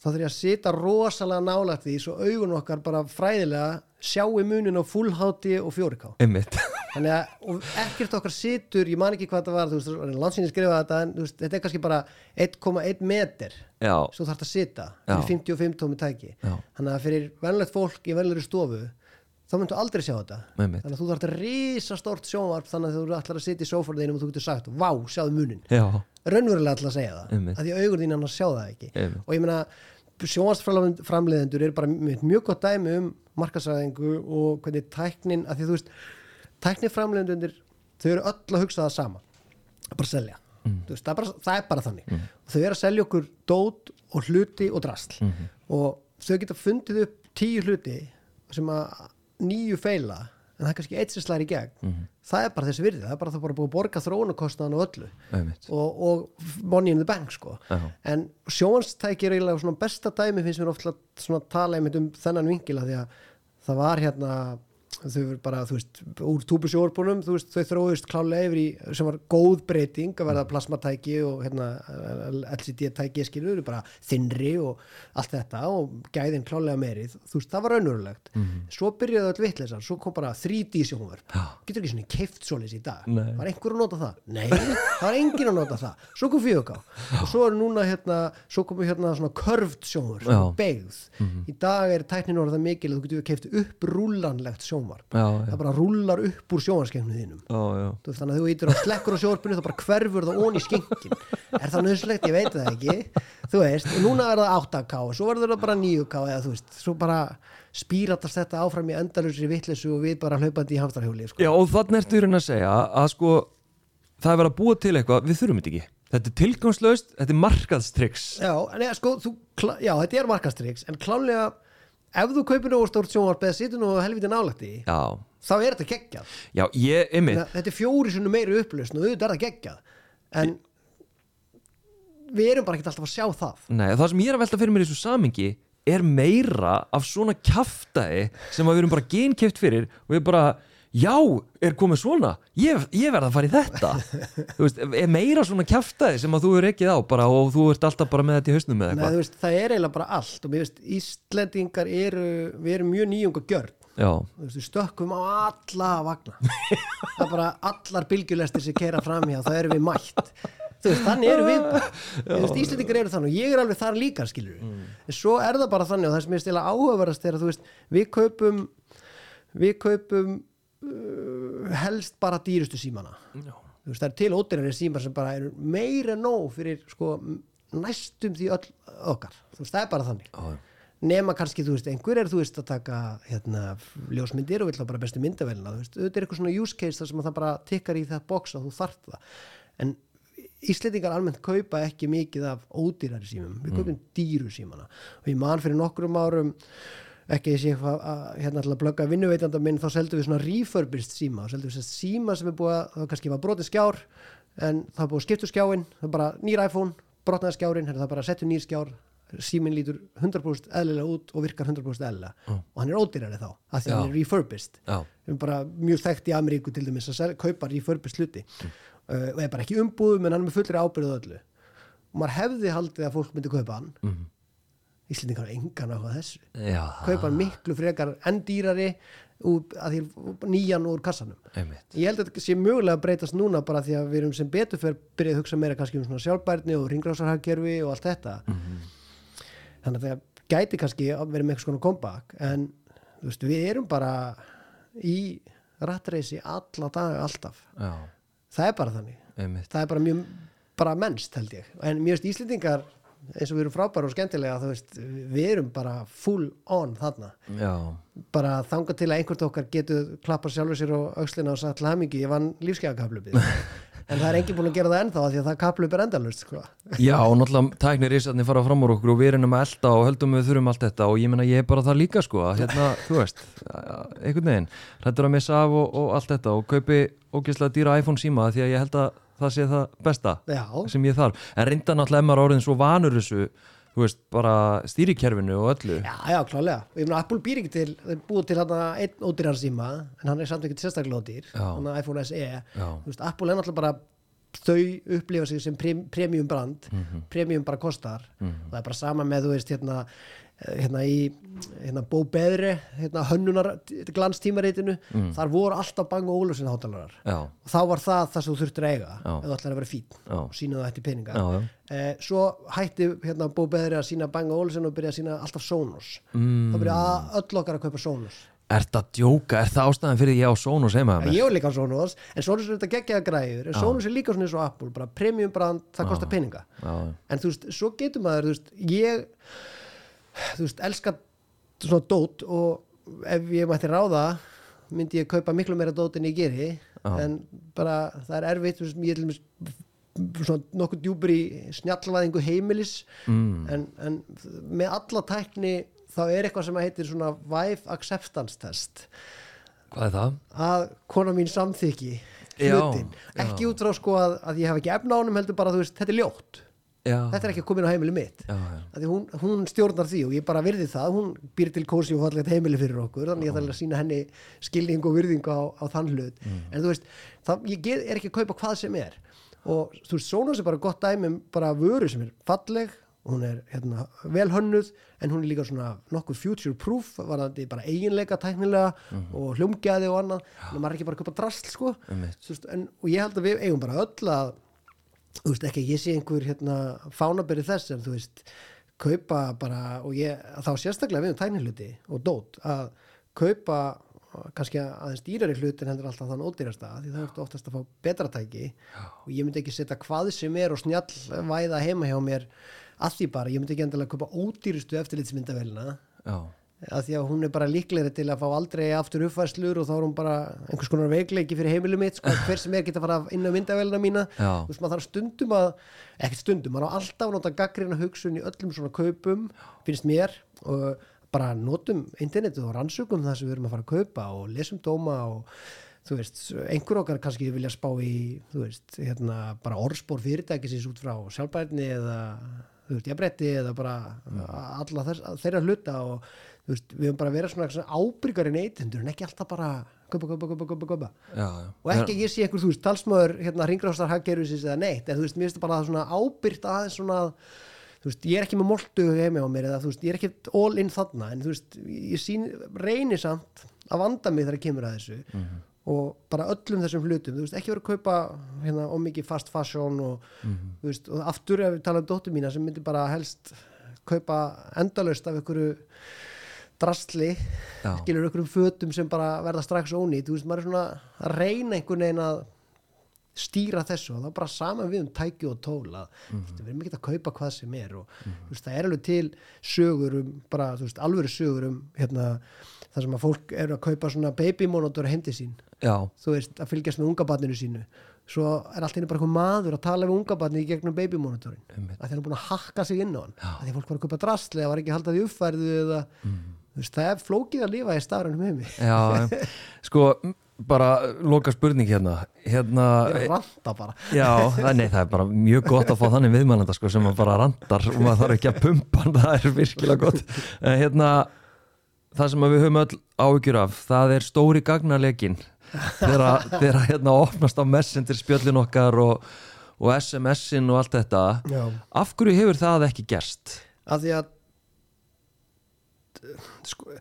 Speaker 2: þá þarf ég að sita rosalega nálægt því svo augun okkar bara fræðilega sjáu munin á full HD og 4K.
Speaker 1: einmitt,
Speaker 2: Þannig að, og ekkert okkar situr, ég man ekki hvað þetta var, þú veist, landsinni skrifaði þetta, en veist, þetta er kannski bara 1,1 meter,
Speaker 1: já,
Speaker 2: svo þarf þetta að sita fyrir 55 tómi tæki.
Speaker 1: já,
Speaker 2: Þannig að fyrir venlegt fólk í venlegri stofu, þá myndu aldrei sjá þetta.
Speaker 1: einmitt.
Speaker 2: Þannig að þú þarf þetta risastórt sjónvarp þannig að þú ætlar að sitja í sófarðinum og þú getur sagt, vá, sjáðu munin raunverulega ætla að segja það
Speaker 1: Einmitt.
Speaker 2: að því að augur þín annars sjá það ekki.
Speaker 1: Einmitt.
Speaker 2: og ég meina sjónvarsframleiðendur er bara mjög, gott dæmi um markasæðingu og hvernig tæknin að því þú veist, tækniframleiðendur þau eru öll að hugsa það sama. Að bara selja. Þú veist, það, er bara, það er bara þannig. Og þau eru að selja okkur dót og hluti og drasl. Og þau geta fundið upp tíu hluti sem að nýju feila en það er kannski eitt sem slæri í gegn. Það er bara þessi virði, það er bara það bara búið að borga þróunarkostnaðan og öllu. Og, og money in the bank sko.
Speaker 1: Já.
Speaker 2: en sjónstæki er eiginlega svona besta dæmi finnst mér ofta svona tala einmitt um þennan vingila því að það var hérna þau verður bara, þú veist, úr túbusjórbúnum þú veist, þau þróðust klálega yfir í sem var góð breyting að verða plasmatæki og hérna LCD-tæki skilur, bara þinri og allt þetta og gæðin klálega meirið, þú veist, það var raunurulegt svo byrjaði öll vitleisar, svo kom bara 3D sjónvörp,
Speaker 1: Já.
Speaker 2: getur ekki svona keift svoleiðis í dag,
Speaker 1: Nei.
Speaker 2: var einhver að nota það? Nei, það var engin að nota það. Svo kom fjögá og svo er núna hérna, svo komu hérna svona körft sjónvörp,
Speaker 1: Já.
Speaker 2: svona beigð í dag er tæknin sjónvarp.
Speaker 1: Já, já,
Speaker 2: það bara rúlar upp úr sjónvarskengnu þínum.
Speaker 1: Já, já.
Speaker 2: Þú þannig að þú ítur á slekkur á sjónvarpinu þá bara hverfur það ón í skenkin er það nöðslegt, ég veit það ekki. Þú veist, núna er það 8K og svo verður það bara 9K eða þú veist, svo bara spíratast þetta áfram í endalusri vitleysu og við bara hlaupandi í hamstarhjóli sko.
Speaker 1: Já, og þannig ertu í raun að segja að sko það er verið að búa til eitthvað, við þurfum þetta ekki. Þetta er tilgangslaust, þetta er markaðstryggs
Speaker 2: já, en eða, sko, þú, já, þetta er markastriks en klálega ef þú kaupir nógu stórt sjónvarp eða situr nú í
Speaker 1: Já,
Speaker 2: þá er þetta geggjað.
Speaker 1: Já, ég,
Speaker 2: Þa- þetta er fjóri sinni meiri upplösn og auðvitað er það geggjað. En við erum bara ekki alltaf að sjá það.
Speaker 1: Nei, það sem ég er að velta fyrir mér í þessu samingi er meira af svona kjaftaði sem við erum bara genkeft fyrir og við bara, já, er komið svona? Ég, ég verð að fara í þetta. Þú veist, er meira svona kjaftaði sem að þú er ekkið á bara og þú ert alltaf bara með þetta í hausnum
Speaker 2: Nei,
Speaker 1: eitthvað?
Speaker 2: þú veist, það er eiginlega bara allt og mér veist, Íslendingar eru við erum mjög nýjunga gjörn.
Speaker 1: Já,
Speaker 2: Þú veist, við stökkum á alla vagna. Það er bara allar bylgjulestir sem keira fram hjá, það erum við mætt. Þú veist, þannig erum við Þú veist, Íslendingar eru þannig og ég er alveg þar líka skilur
Speaker 1: Mm.
Speaker 2: en svo er það bara þannig og það sem er stila áhugaverðast er að þú veist, við kaupum við kaupum helst bara dýrustu símana.
Speaker 1: Já,
Speaker 2: þú veist, það er til ódýrari símar sem bara eru meira nóg fyrir sko næstum því öll okkar. Þú veist, það er bara þannig.
Speaker 1: Já,
Speaker 2: nema kannski, þú veist, einhver er þú veist að taka hérna, ljósmyndir og vill þá bara bestu myndavélina, þú veist, auðvitað er eitthvað svona use case þar sem að það bara tikkar í það box að þú þarft það, en Íslendingar almennt kaupa ekki mikið af ódýrari símum, við kaupum dýru símana. Og ég man fyrir nokkrum árum ekki sé eitthvað að hérna til að blögga vinnuveitanda minn, þá seldum við svona refurbished síma, þá seldum við sérst síma sem er búið að, það kannski var brotið skjár en það er búið að skipta úr skjáin, það er bara nýr iPhone brotnaði skjárin, hérna, það er bara að setja nýr skjár síminn lítur 100% eðlilega út og virkar 100% eðlilega. Og hann er ódýrari þá, af því að hann er refurbished. Við erum bara mjög þekkt í Ameríku til dæmis að kaupa refurbished hluti. Uh, og er bara ekki umbúðum en hann er með fullri ábyrðu öllu. Og maður hefði haldið að fólk myndi kaupa hann.
Speaker 1: Mhm.
Speaker 2: Íslendingar hafa engan á þessu.
Speaker 1: Já.
Speaker 2: Kaupa hann miklu frekar enn dýrari úr, að því nýjan úr kassanum.
Speaker 1: Einmitt.
Speaker 2: Ég held að þetta sé mögulega að breytast núna bara því að við erum sem betur fyrir byrjað að hugsa meira kannski um svona sjálfbærni og ringrásarhagkerfi og allt þetta. Þannig að það gæti kannski að vera með eitthvað svona comeback en veist, við erum bara í rattreysi alla daga alltaf.
Speaker 1: Já,
Speaker 2: það er bara þannig,
Speaker 1: einmitt.
Speaker 2: Það er bara mjög bara mennst held ég. En mjög veist Íslendingar eins og við erum frábæra og skemmtilega veist, við erum bara full on þarna.
Speaker 1: Já,
Speaker 2: bara þanga til að einhvert okkar getur klappa sjálfur sér og aukslina og sagt til hamingi, ég vann lífskeiðakaplupið en það er enginn búin að gera það ennþá því að það kaplup er endalust sko.
Speaker 1: Já, og náttúrulega tæknir ísarnir fara fram úr okkur og við erum að elda og höldum við þurfum allt þetta og ég meina ég er bara það líka sko hérna, þú veist, einhvern veginn hrættur að missa af og, og allt þetta og kaupi ógeðslega dýra iPhone síma því að ég held að það sé það besta
Speaker 2: já,
Speaker 1: sem ég þarf, en reynda náttúrulega emmar orðin svo vanur þessu, þú veist, bara stýrikerfinu og öllu.
Speaker 2: Já, já, klálega ég meina Apple býr ekki til, þeir búið til hann einn ódýrar síma, en hann er samt ekki sérstaklega ódýr, hann er iPhone SE
Speaker 1: Já.
Speaker 2: þú veist, Apple er náttúrulega bara þau upplifa sig sem prem, premium brand
Speaker 1: Mhm.
Speaker 2: premium bara kostar. Og það er bara sama með, þú veist, hérna hérna í hérna Bó Beðri hérna hönnunar glanstímaritinu
Speaker 1: Mm.
Speaker 2: þar voru alltaf Bang og Ólufsson hátalarar og þá var það það sem þú þurftir að eiga ef þú ætlar að vera fín
Speaker 1: Já.
Speaker 2: og sína það ætti peninga.
Speaker 1: Já,
Speaker 2: eh, svo hætti hérna Bó Beðri að sína Bang og Ólufsson og byrja að sína alltaf Sonos.
Speaker 1: Mm.
Speaker 2: þá byrja öll okkar að kaupa Sonos.
Speaker 1: Er það djóka, er það ástæðan fyrir ég á Sonos heima
Speaker 2: ja,
Speaker 1: með?
Speaker 2: ég er líka á Sonos, en Sonos er þetta geggjaða græður en Sonos er líka svona eins og Apple bara premium brand, það kostar peninga. En þú veist, svo getur maður þú veist, ég þú veist, elska svona dót og ef ég mætti ráða myndi ég kaupa miklu meira dót en ég geri
Speaker 1: Já.
Speaker 2: en bara það er erfitt þú veist, ég er svona nokkuð djúpur í snjallvæðingu heimilis
Speaker 1: mm.
Speaker 2: en, en með alla tækni þá er eitthvað sem heitir svona wife acceptance test
Speaker 1: Hvað er það?
Speaker 2: að kona mín samþykki
Speaker 1: Já,
Speaker 2: hlutin, ekki út frá sko að, að ég hef ekki efna á honum heldur bara þú veist, þetta er ljótt
Speaker 1: Já,
Speaker 2: þetta er ekki að koma inn á heimili mitt. Hún, hún stjórnar því og ég bara virði það. Hún býr til kósi og fallegt heimili fyrir okkur þannig ég þarf að sína henni skilning og virðingu á, á þann hlut. En þú veist, það, ég get, er ekki að kaupa hvað sem er. Og þú veist, Sonos er bara gott dæmi um bara vöru sem er falleg hún er hérna, vel hönnuð en hún er líka svona nokkuð future proof varðandi bara eiginleika tæknilega og hljómgæði og annað. Þannig að maður er ekki bara að kaupa drasl sko. Þú en, og ég held að við eigum bara öll að þú veist ekki ég sé einhver hérna, fánaberi þess en þú veist kaupa bara og ég þá sérstaklega við um tækniluti og dót að kaupa kannski aðeins dýrari hlut en heldur alltaf þann ódýrasta því það ertu oftast að fá betra tæki. Og ég myndi ekki setja hvað sem er og snjall væða heima hjá mér að því bara, ég myndi ekki endilega kaupa ódýrustu eftirlitsmyndavélina
Speaker 1: já.
Speaker 2: Að því að hún er bara líklegri til að fá aldrei aftur uppfærslur og þá er hún bara einhvers konar veikleiki fyrir heimilum mitt sko, hver sem er geta að fara inn á myndavélina mína þú veist maður þarf stundum að ekkert stundum, maður á alltaf að nota gaggrina hugsun í öllum svona kaupum finnst mér og bara notum internetið og rannsökum það sem við erum að fara að kaupa og lesum dóma og þú veist, einhver okkar kannski vilja spá í, þú veist, hérna bara orðspor fyrirtækisins út frá sjálfbærni eða, þú veist, jafnbretti eða bara alla þess, þeirra hluta og þú veist, við höfum bara vera svona, svona ábyrgari neytendur en ekki alltaf bara kaupa, kaupa, kaupa
Speaker 1: já, já.
Speaker 2: og ekki að ég sé einhver, þú veist, talsmaður hérna ringrástar haggerfisins eða neitt en þú veist, mér finnst það bara svona ábyrgt aðeins svona þú veist, ég er ekki með moltu heimi á mér eða þú veist, ég er ekki all in þarna en þú veist, ég sín, reynir samt að vanda mig þegar ég kemur að þessu og bara öllum þessum hlutum. Þú veist, ekki verið að kaupa hérna ómikið fast fashion og þú veist, og aftur ef við tala um dóttur mína sem myndi bara helst kaupa endalaust af einhverju drastli skilur einhverjum fötum sem bara verða strax ónýtt, þú veist, maður er svona að reyna einhvern veginn að stýra þessu og það er bara saman við um tæki og tóla mm -hmm. við erum ekki að kaupa hvað sem er og þú veist, það er alveg til sögur um, bara, þú veist, alvöru sögur um hérna, það sem að fólk eru að kaupa svona babymonitor heimdi sín.
Speaker 1: Já,
Speaker 2: þú veist, að fylgjast með ungabarninu sínu. Svo er allt einu bara einhver maður að tala við ungabarni í gegnum babymonitorin
Speaker 1: Einmitt.
Speaker 2: að þeir eru búin að hakka sig inn á hann. Að því fólk var að kaupa drastli, það var ekki að halda því uppfærðu eða, þú veist, það er flókið að lifa í stafrænum heimi.
Speaker 1: Já, já. sko, bara loka spurning hérna. Hérna,
Speaker 2: bara.
Speaker 1: Já, nei, það er bara mjög gott að fá þannig viðmælanda sko, sem bara randar og maður þarf ekki að pumpa það er virkilega gott. Hérna það sem við höfum öll áhyggjur af það er stóri gagnarleikin þegar hérna opnast á messendir spjöllin okkar og, og SMS-in og allt þetta
Speaker 2: Já.
Speaker 1: af hverju hefur það ekki gerst?
Speaker 2: að því að sko,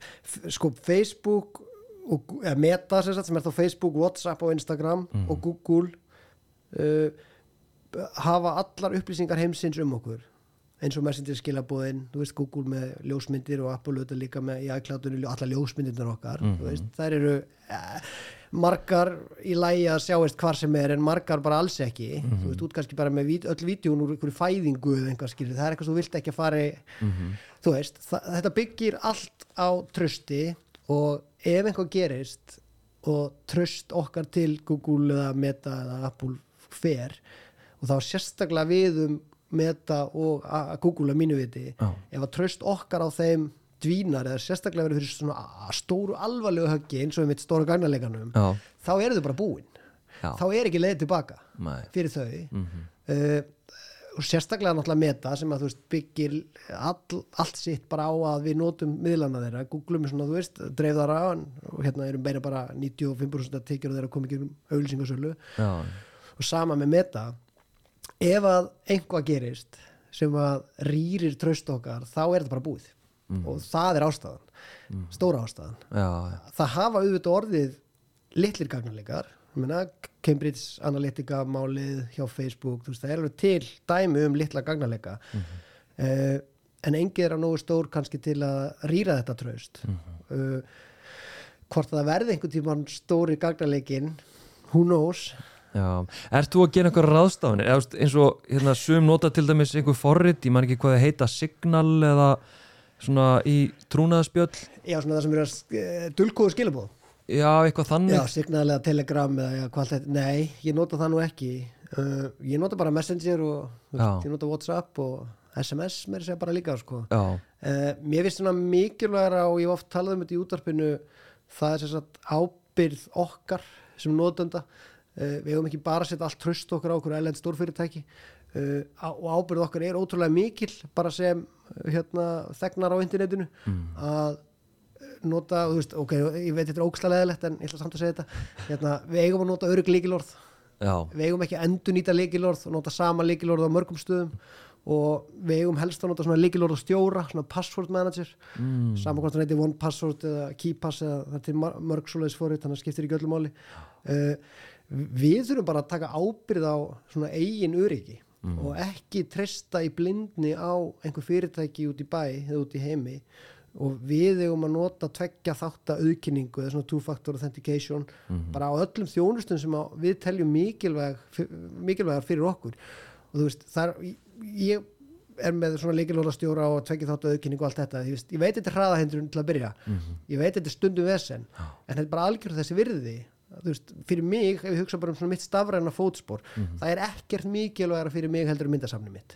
Speaker 2: sko Facebook og, eða Meta sem, sagt, sem er þá Facebook, Whatsapp og Instagram og Google uh, hafa allar upplýsingar heimsins um okkur eins og messenger skilabóðin, þú veist Google með ljósmyndir og Apple auðvitað líka með í iCloudinu allar ljósmyndirnar okkar þú veist, þær eru eh, margar í lægi að sjáist hvar sem er en margar bara alls ekki. Þú veist, út kannski bara með vít, öll vídjón úr einhverju fæðingu eða einhvað skilur, það er eitthvað sem þú vilt ekki að fara í. Þú veist, þetta byggir allt á trösti og ef einhvað gerist og tröst okkar til Google eða Meta eða Apple fer og þá sérstaklega við um Meta og að mínu viti
Speaker 1: Já.
Speaker 2: ef að tröst okkar á þeim dvínar eða sérstaklega verið fyrir svona stóru alvarlegu höggi eins og við mitt stóra gagnarleikanum
Speaker 1: Já,
Speaker 2: þá eru þau bara búin.
Speaker 1: Já.
Speaker 2: þá er ekki leið tilbaka
Speaker 1: Nei.
Speaker 2: fyrir þau. Uh, og sérstaklega náttúrulega meta sem að þú veist byggir all, allt sitt bara á að við notum miðlana þeirra, googlum svona þú veist dreifðara og hérna erum meira bara 95% að tekjur þeirra komið ekki um auðlýsingasölu
Speaker 1: já,
Speaker 2: og sama með meta ef að einhvað gerist sem að rýrir tröst okkar þá er þetta bara búið. Og það er ástæðan. Stóra ástæðan.
Speaker 1: Já, já.
Speaker 2: það hafa auðvitað orðið litlir meina, Cambridge Analytica málið hjá Facebook, veist, það er alveg til dæmi um litla gagnarleika uh, en engið er að nógu stór kannski til að rýra þetta traust. Uh, hvort það verði einhvern tímann stóri gagnarleikin who knows
Speaker 1: Ert þú að gera einhverja ráðstafanir? Eða þú veist, eins og hérna sum nota til dæmis einhver forrit, ég man ekki hvað það heita Signal eða svona í trúnaðaspjöll,
Speaker 2: já, svona það sem eru að uh, dulkóðu skilabóð
Speaker 1: já, eitthvað þannig.
Speaker 2: Já, signal eða telegram eða hvað þetta, nei, ég nota það nú ekki. Uh, ég nota bara messenger og veist, ég nota whatsapp og SMS þess að bara líka sko.
Speaker 1: já,
Speaker 2: uh, mér finnst svona mikilvægara og ég hef oft talað um þetta í útvarpinu það er sagt ábyrð okkar sem notenda við hefum ekki bara að setja allt tröst okkar á okkur elend stórfyrirtæki. Á- og ábyrð okkar er ótrúlega mikil bara sem uh, hérna, þegnar á internetinu að uh, nota, þú veist, ok, ég veit þetta er ókslega leðilegt en ég ætla samt að segja þetta. Hérna, við eigum að nota örygg líkilorð
Speaker 1: já,
Speaker 2: við eigum ekki að endur nýta líkilorð og nota sama líkilorð á mörgum stöðum. Og við eigum helst að nota svona líkilorð og stjóra, svona password manager. Mm. saman hvort það heiti one password eða keypass eða það er mörg svoleiðis fórið þannig að skiptir ekki öllu máli. Uh, við þurfum bara að taka ábyrð á svona eigin öryggi og ekki treysta í blindni á einhver fyrirtæki út í bæ eða út í heimi. Og við eigum að nota tveggja þátt að auðkynningu eða svona two-factor authentication bara á öllum þjónustum sem við teljum mikilvæg, mikilvægar fyrir okkur. Og þú veist, þar ég er með svona leikilóra stjóra og tveggja þátt að auðkynningu og allt þetta, ég, veist, ég veit þetta er hraðahindrun til að byrja, ég veit þetta er stundum vesen, en þetta er bara algjörð þessi virði veist, fyrir mig, ef ég hugsa bara um svona mitt stafræna fótspor, það er ekkert mikilvægara fyrir mig heldur myndasafni mitt.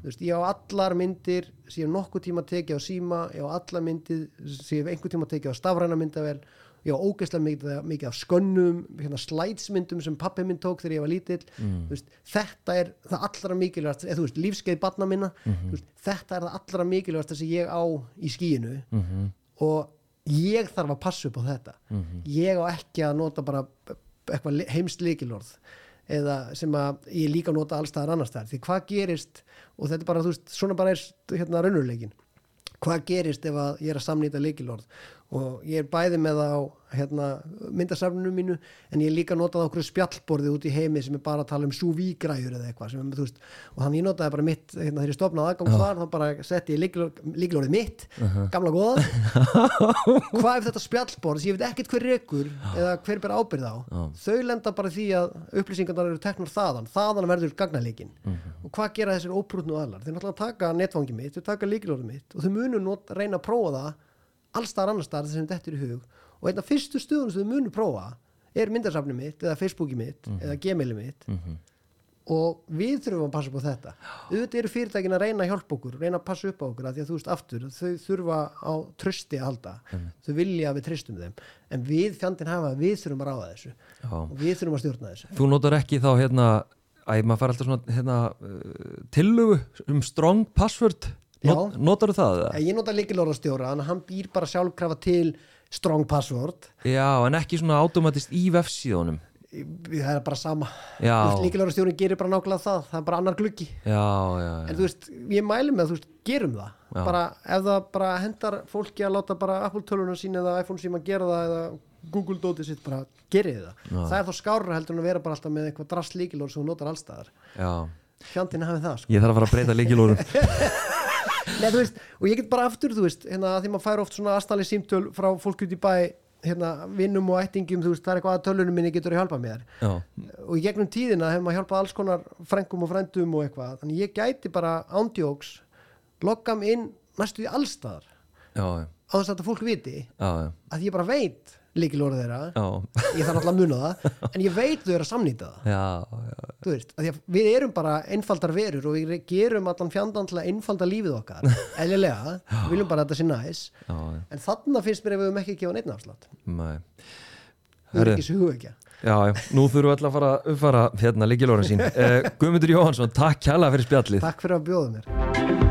Speaker 2: Þú veist, ég á allar myndir sem ég hef nokkuð tíma tekið á síma ég á allar myndir sem ég hef einhver tíma tekið á stafræna myndavel ég á ógeðslega mikið, mikið af skönnum hérna, slætsmyndum sem pappi minn tók þegar ég var lítill. Þú veist, þetta er það allra mikilvægast eða, þú veist, lífskeið batna minna. Veist, þetta er það allra mikilvægast sem ég á í skíinu og ég þarf að passa upp á þetta. Ég á ekki að nota bara eitthvað heimst líkilorð eða sem að ég líka nota allstaðar annars þar því hvað gerist og þetta er bara, þú veist, svona bara er hérna raunurleikin hvað gerist ef að ég er að samnýta líkilorð og ég er bæði með það á hérna, myndasafninu mínu en ég er líka notað á okkur spjallborði út í heimi sem er bara að tala um sous-vide græjur eða eitthvað sem, er, veist, og þannig ég notaði bara mitt hérna, þegar ég stopnaði aðgangsvar þá bara setti ég líkilorðið mitt gamla góða hvað ef þetta spjallborð sem ég veit ekkert hver rekur eða hver ber ábyrð á þau lenda bara því að upplýsingarnar eru teknar þaðan, þaðan verður gagnalekin og hvað gera þessir óprútnu aðlar þeir náttúrulega taka netfangi mitt, þau taka líkilorðið mitt og þau munu not, reyna að prófa það allstar annar staðar sem þetta er í hug. Og einn af fyrstu stöðunum sem þau munu prófa er myndasafni mitt eða Facebooki mitt eða Gmaili mitt. Og við þurfum að passa upp á þetta. Auðvitað eru fyrirtækin að reyna að hjálpa okkur reyna að passa upp á okkur að því að þú veist aftur þau þurfa á trösti að halda. Þau vilja að við tröstum þeim. En við fjandinn hafa að við þurfum að ráða þessu.
Speaker 1: Já.
Speaker 2: og við þurfum að stjórna þessu.
Speaker 1: Þú notar ekki þá hérna Æ, maður fær alltaf svona hérna, uh, tillugu um strong password Not, Notar þú það? eða?
Speaker 2: En ég nota líkilorðastjóra að hann býr bara sjálfkrafa til strong password.
Speaker 1: Já, en ekki svona automatist í vefsíðunum.
Speaker 2: Það er bara sama. Líkilorðastjórin gerir bara nákvæmlega það það er bara annar gluggi.
Speaker 1: Já, já,
Speaker 2: en
Speaker 1: já.
Speaker 2: þú veist, ég mæli með að þú veist, gerum það. Bara ef það bara hendar fólki að láta bara Apple töluna sín eða iPhone síma gera það eða Google dótið sitt bara gerið það. Það er þá skárra heldur en að vera bara alltaf með eitthvað drast líkilorð sem þú notar allstaðar
Speaker 1: já.
Speaker 2: fjandinn hafið það sko.
Speaker 1: Ég þarf að fara að breyta líkilórum
Speaker 2: Nei, veist, og ég get bara aftur veist, hérna, því maður fær oft svona aðstæðlega símtöl frá fólk út í bæ hérna, vinnum og ættingum, veist, það er eitthvað að tölunum minni getur að hjálpa mér.
Speaker 1: Já,
Speaker 2: og í gegnum tíðina hefur maður hjálpað alls konar frengum og frendum og eitthvað. Þannig ég gæti bara ándjóks logga mig inn næstu í allstaðar á þess að þetta fólk viti.
Speaker 1: Já.
Speaker 2: að ég bara veit líkilorð þeirra.
Speaker 1: Já,
Speaker 2: ég þarf alltaf að muna það en ég veit þau eru að samnýta það.
Speaker 1: Já, já,
Speaker 2: þú veist, að að við erum bara einfaldar verur og við gerum allan fjandan til að einfalda lífið okkar. Eðlilega, við viljum bara að þetta sé næs.
Speaker 1: Já,
Speaker 2: en þarna finnst mér ef við höfum ekki að gefa neitt afslátt.
Speaker 1: Nei. Herri.
Speaker 2: erum ekki svo ekki
Speaker 1: Já, já, nú þurfum við alltaf að fara að uppfara hérna líkilórin sín. Uh, Guðmundur Jóhansson, takk kjalla fyrir spjallið.
Speaker 2: takk fyrir að bjóða mér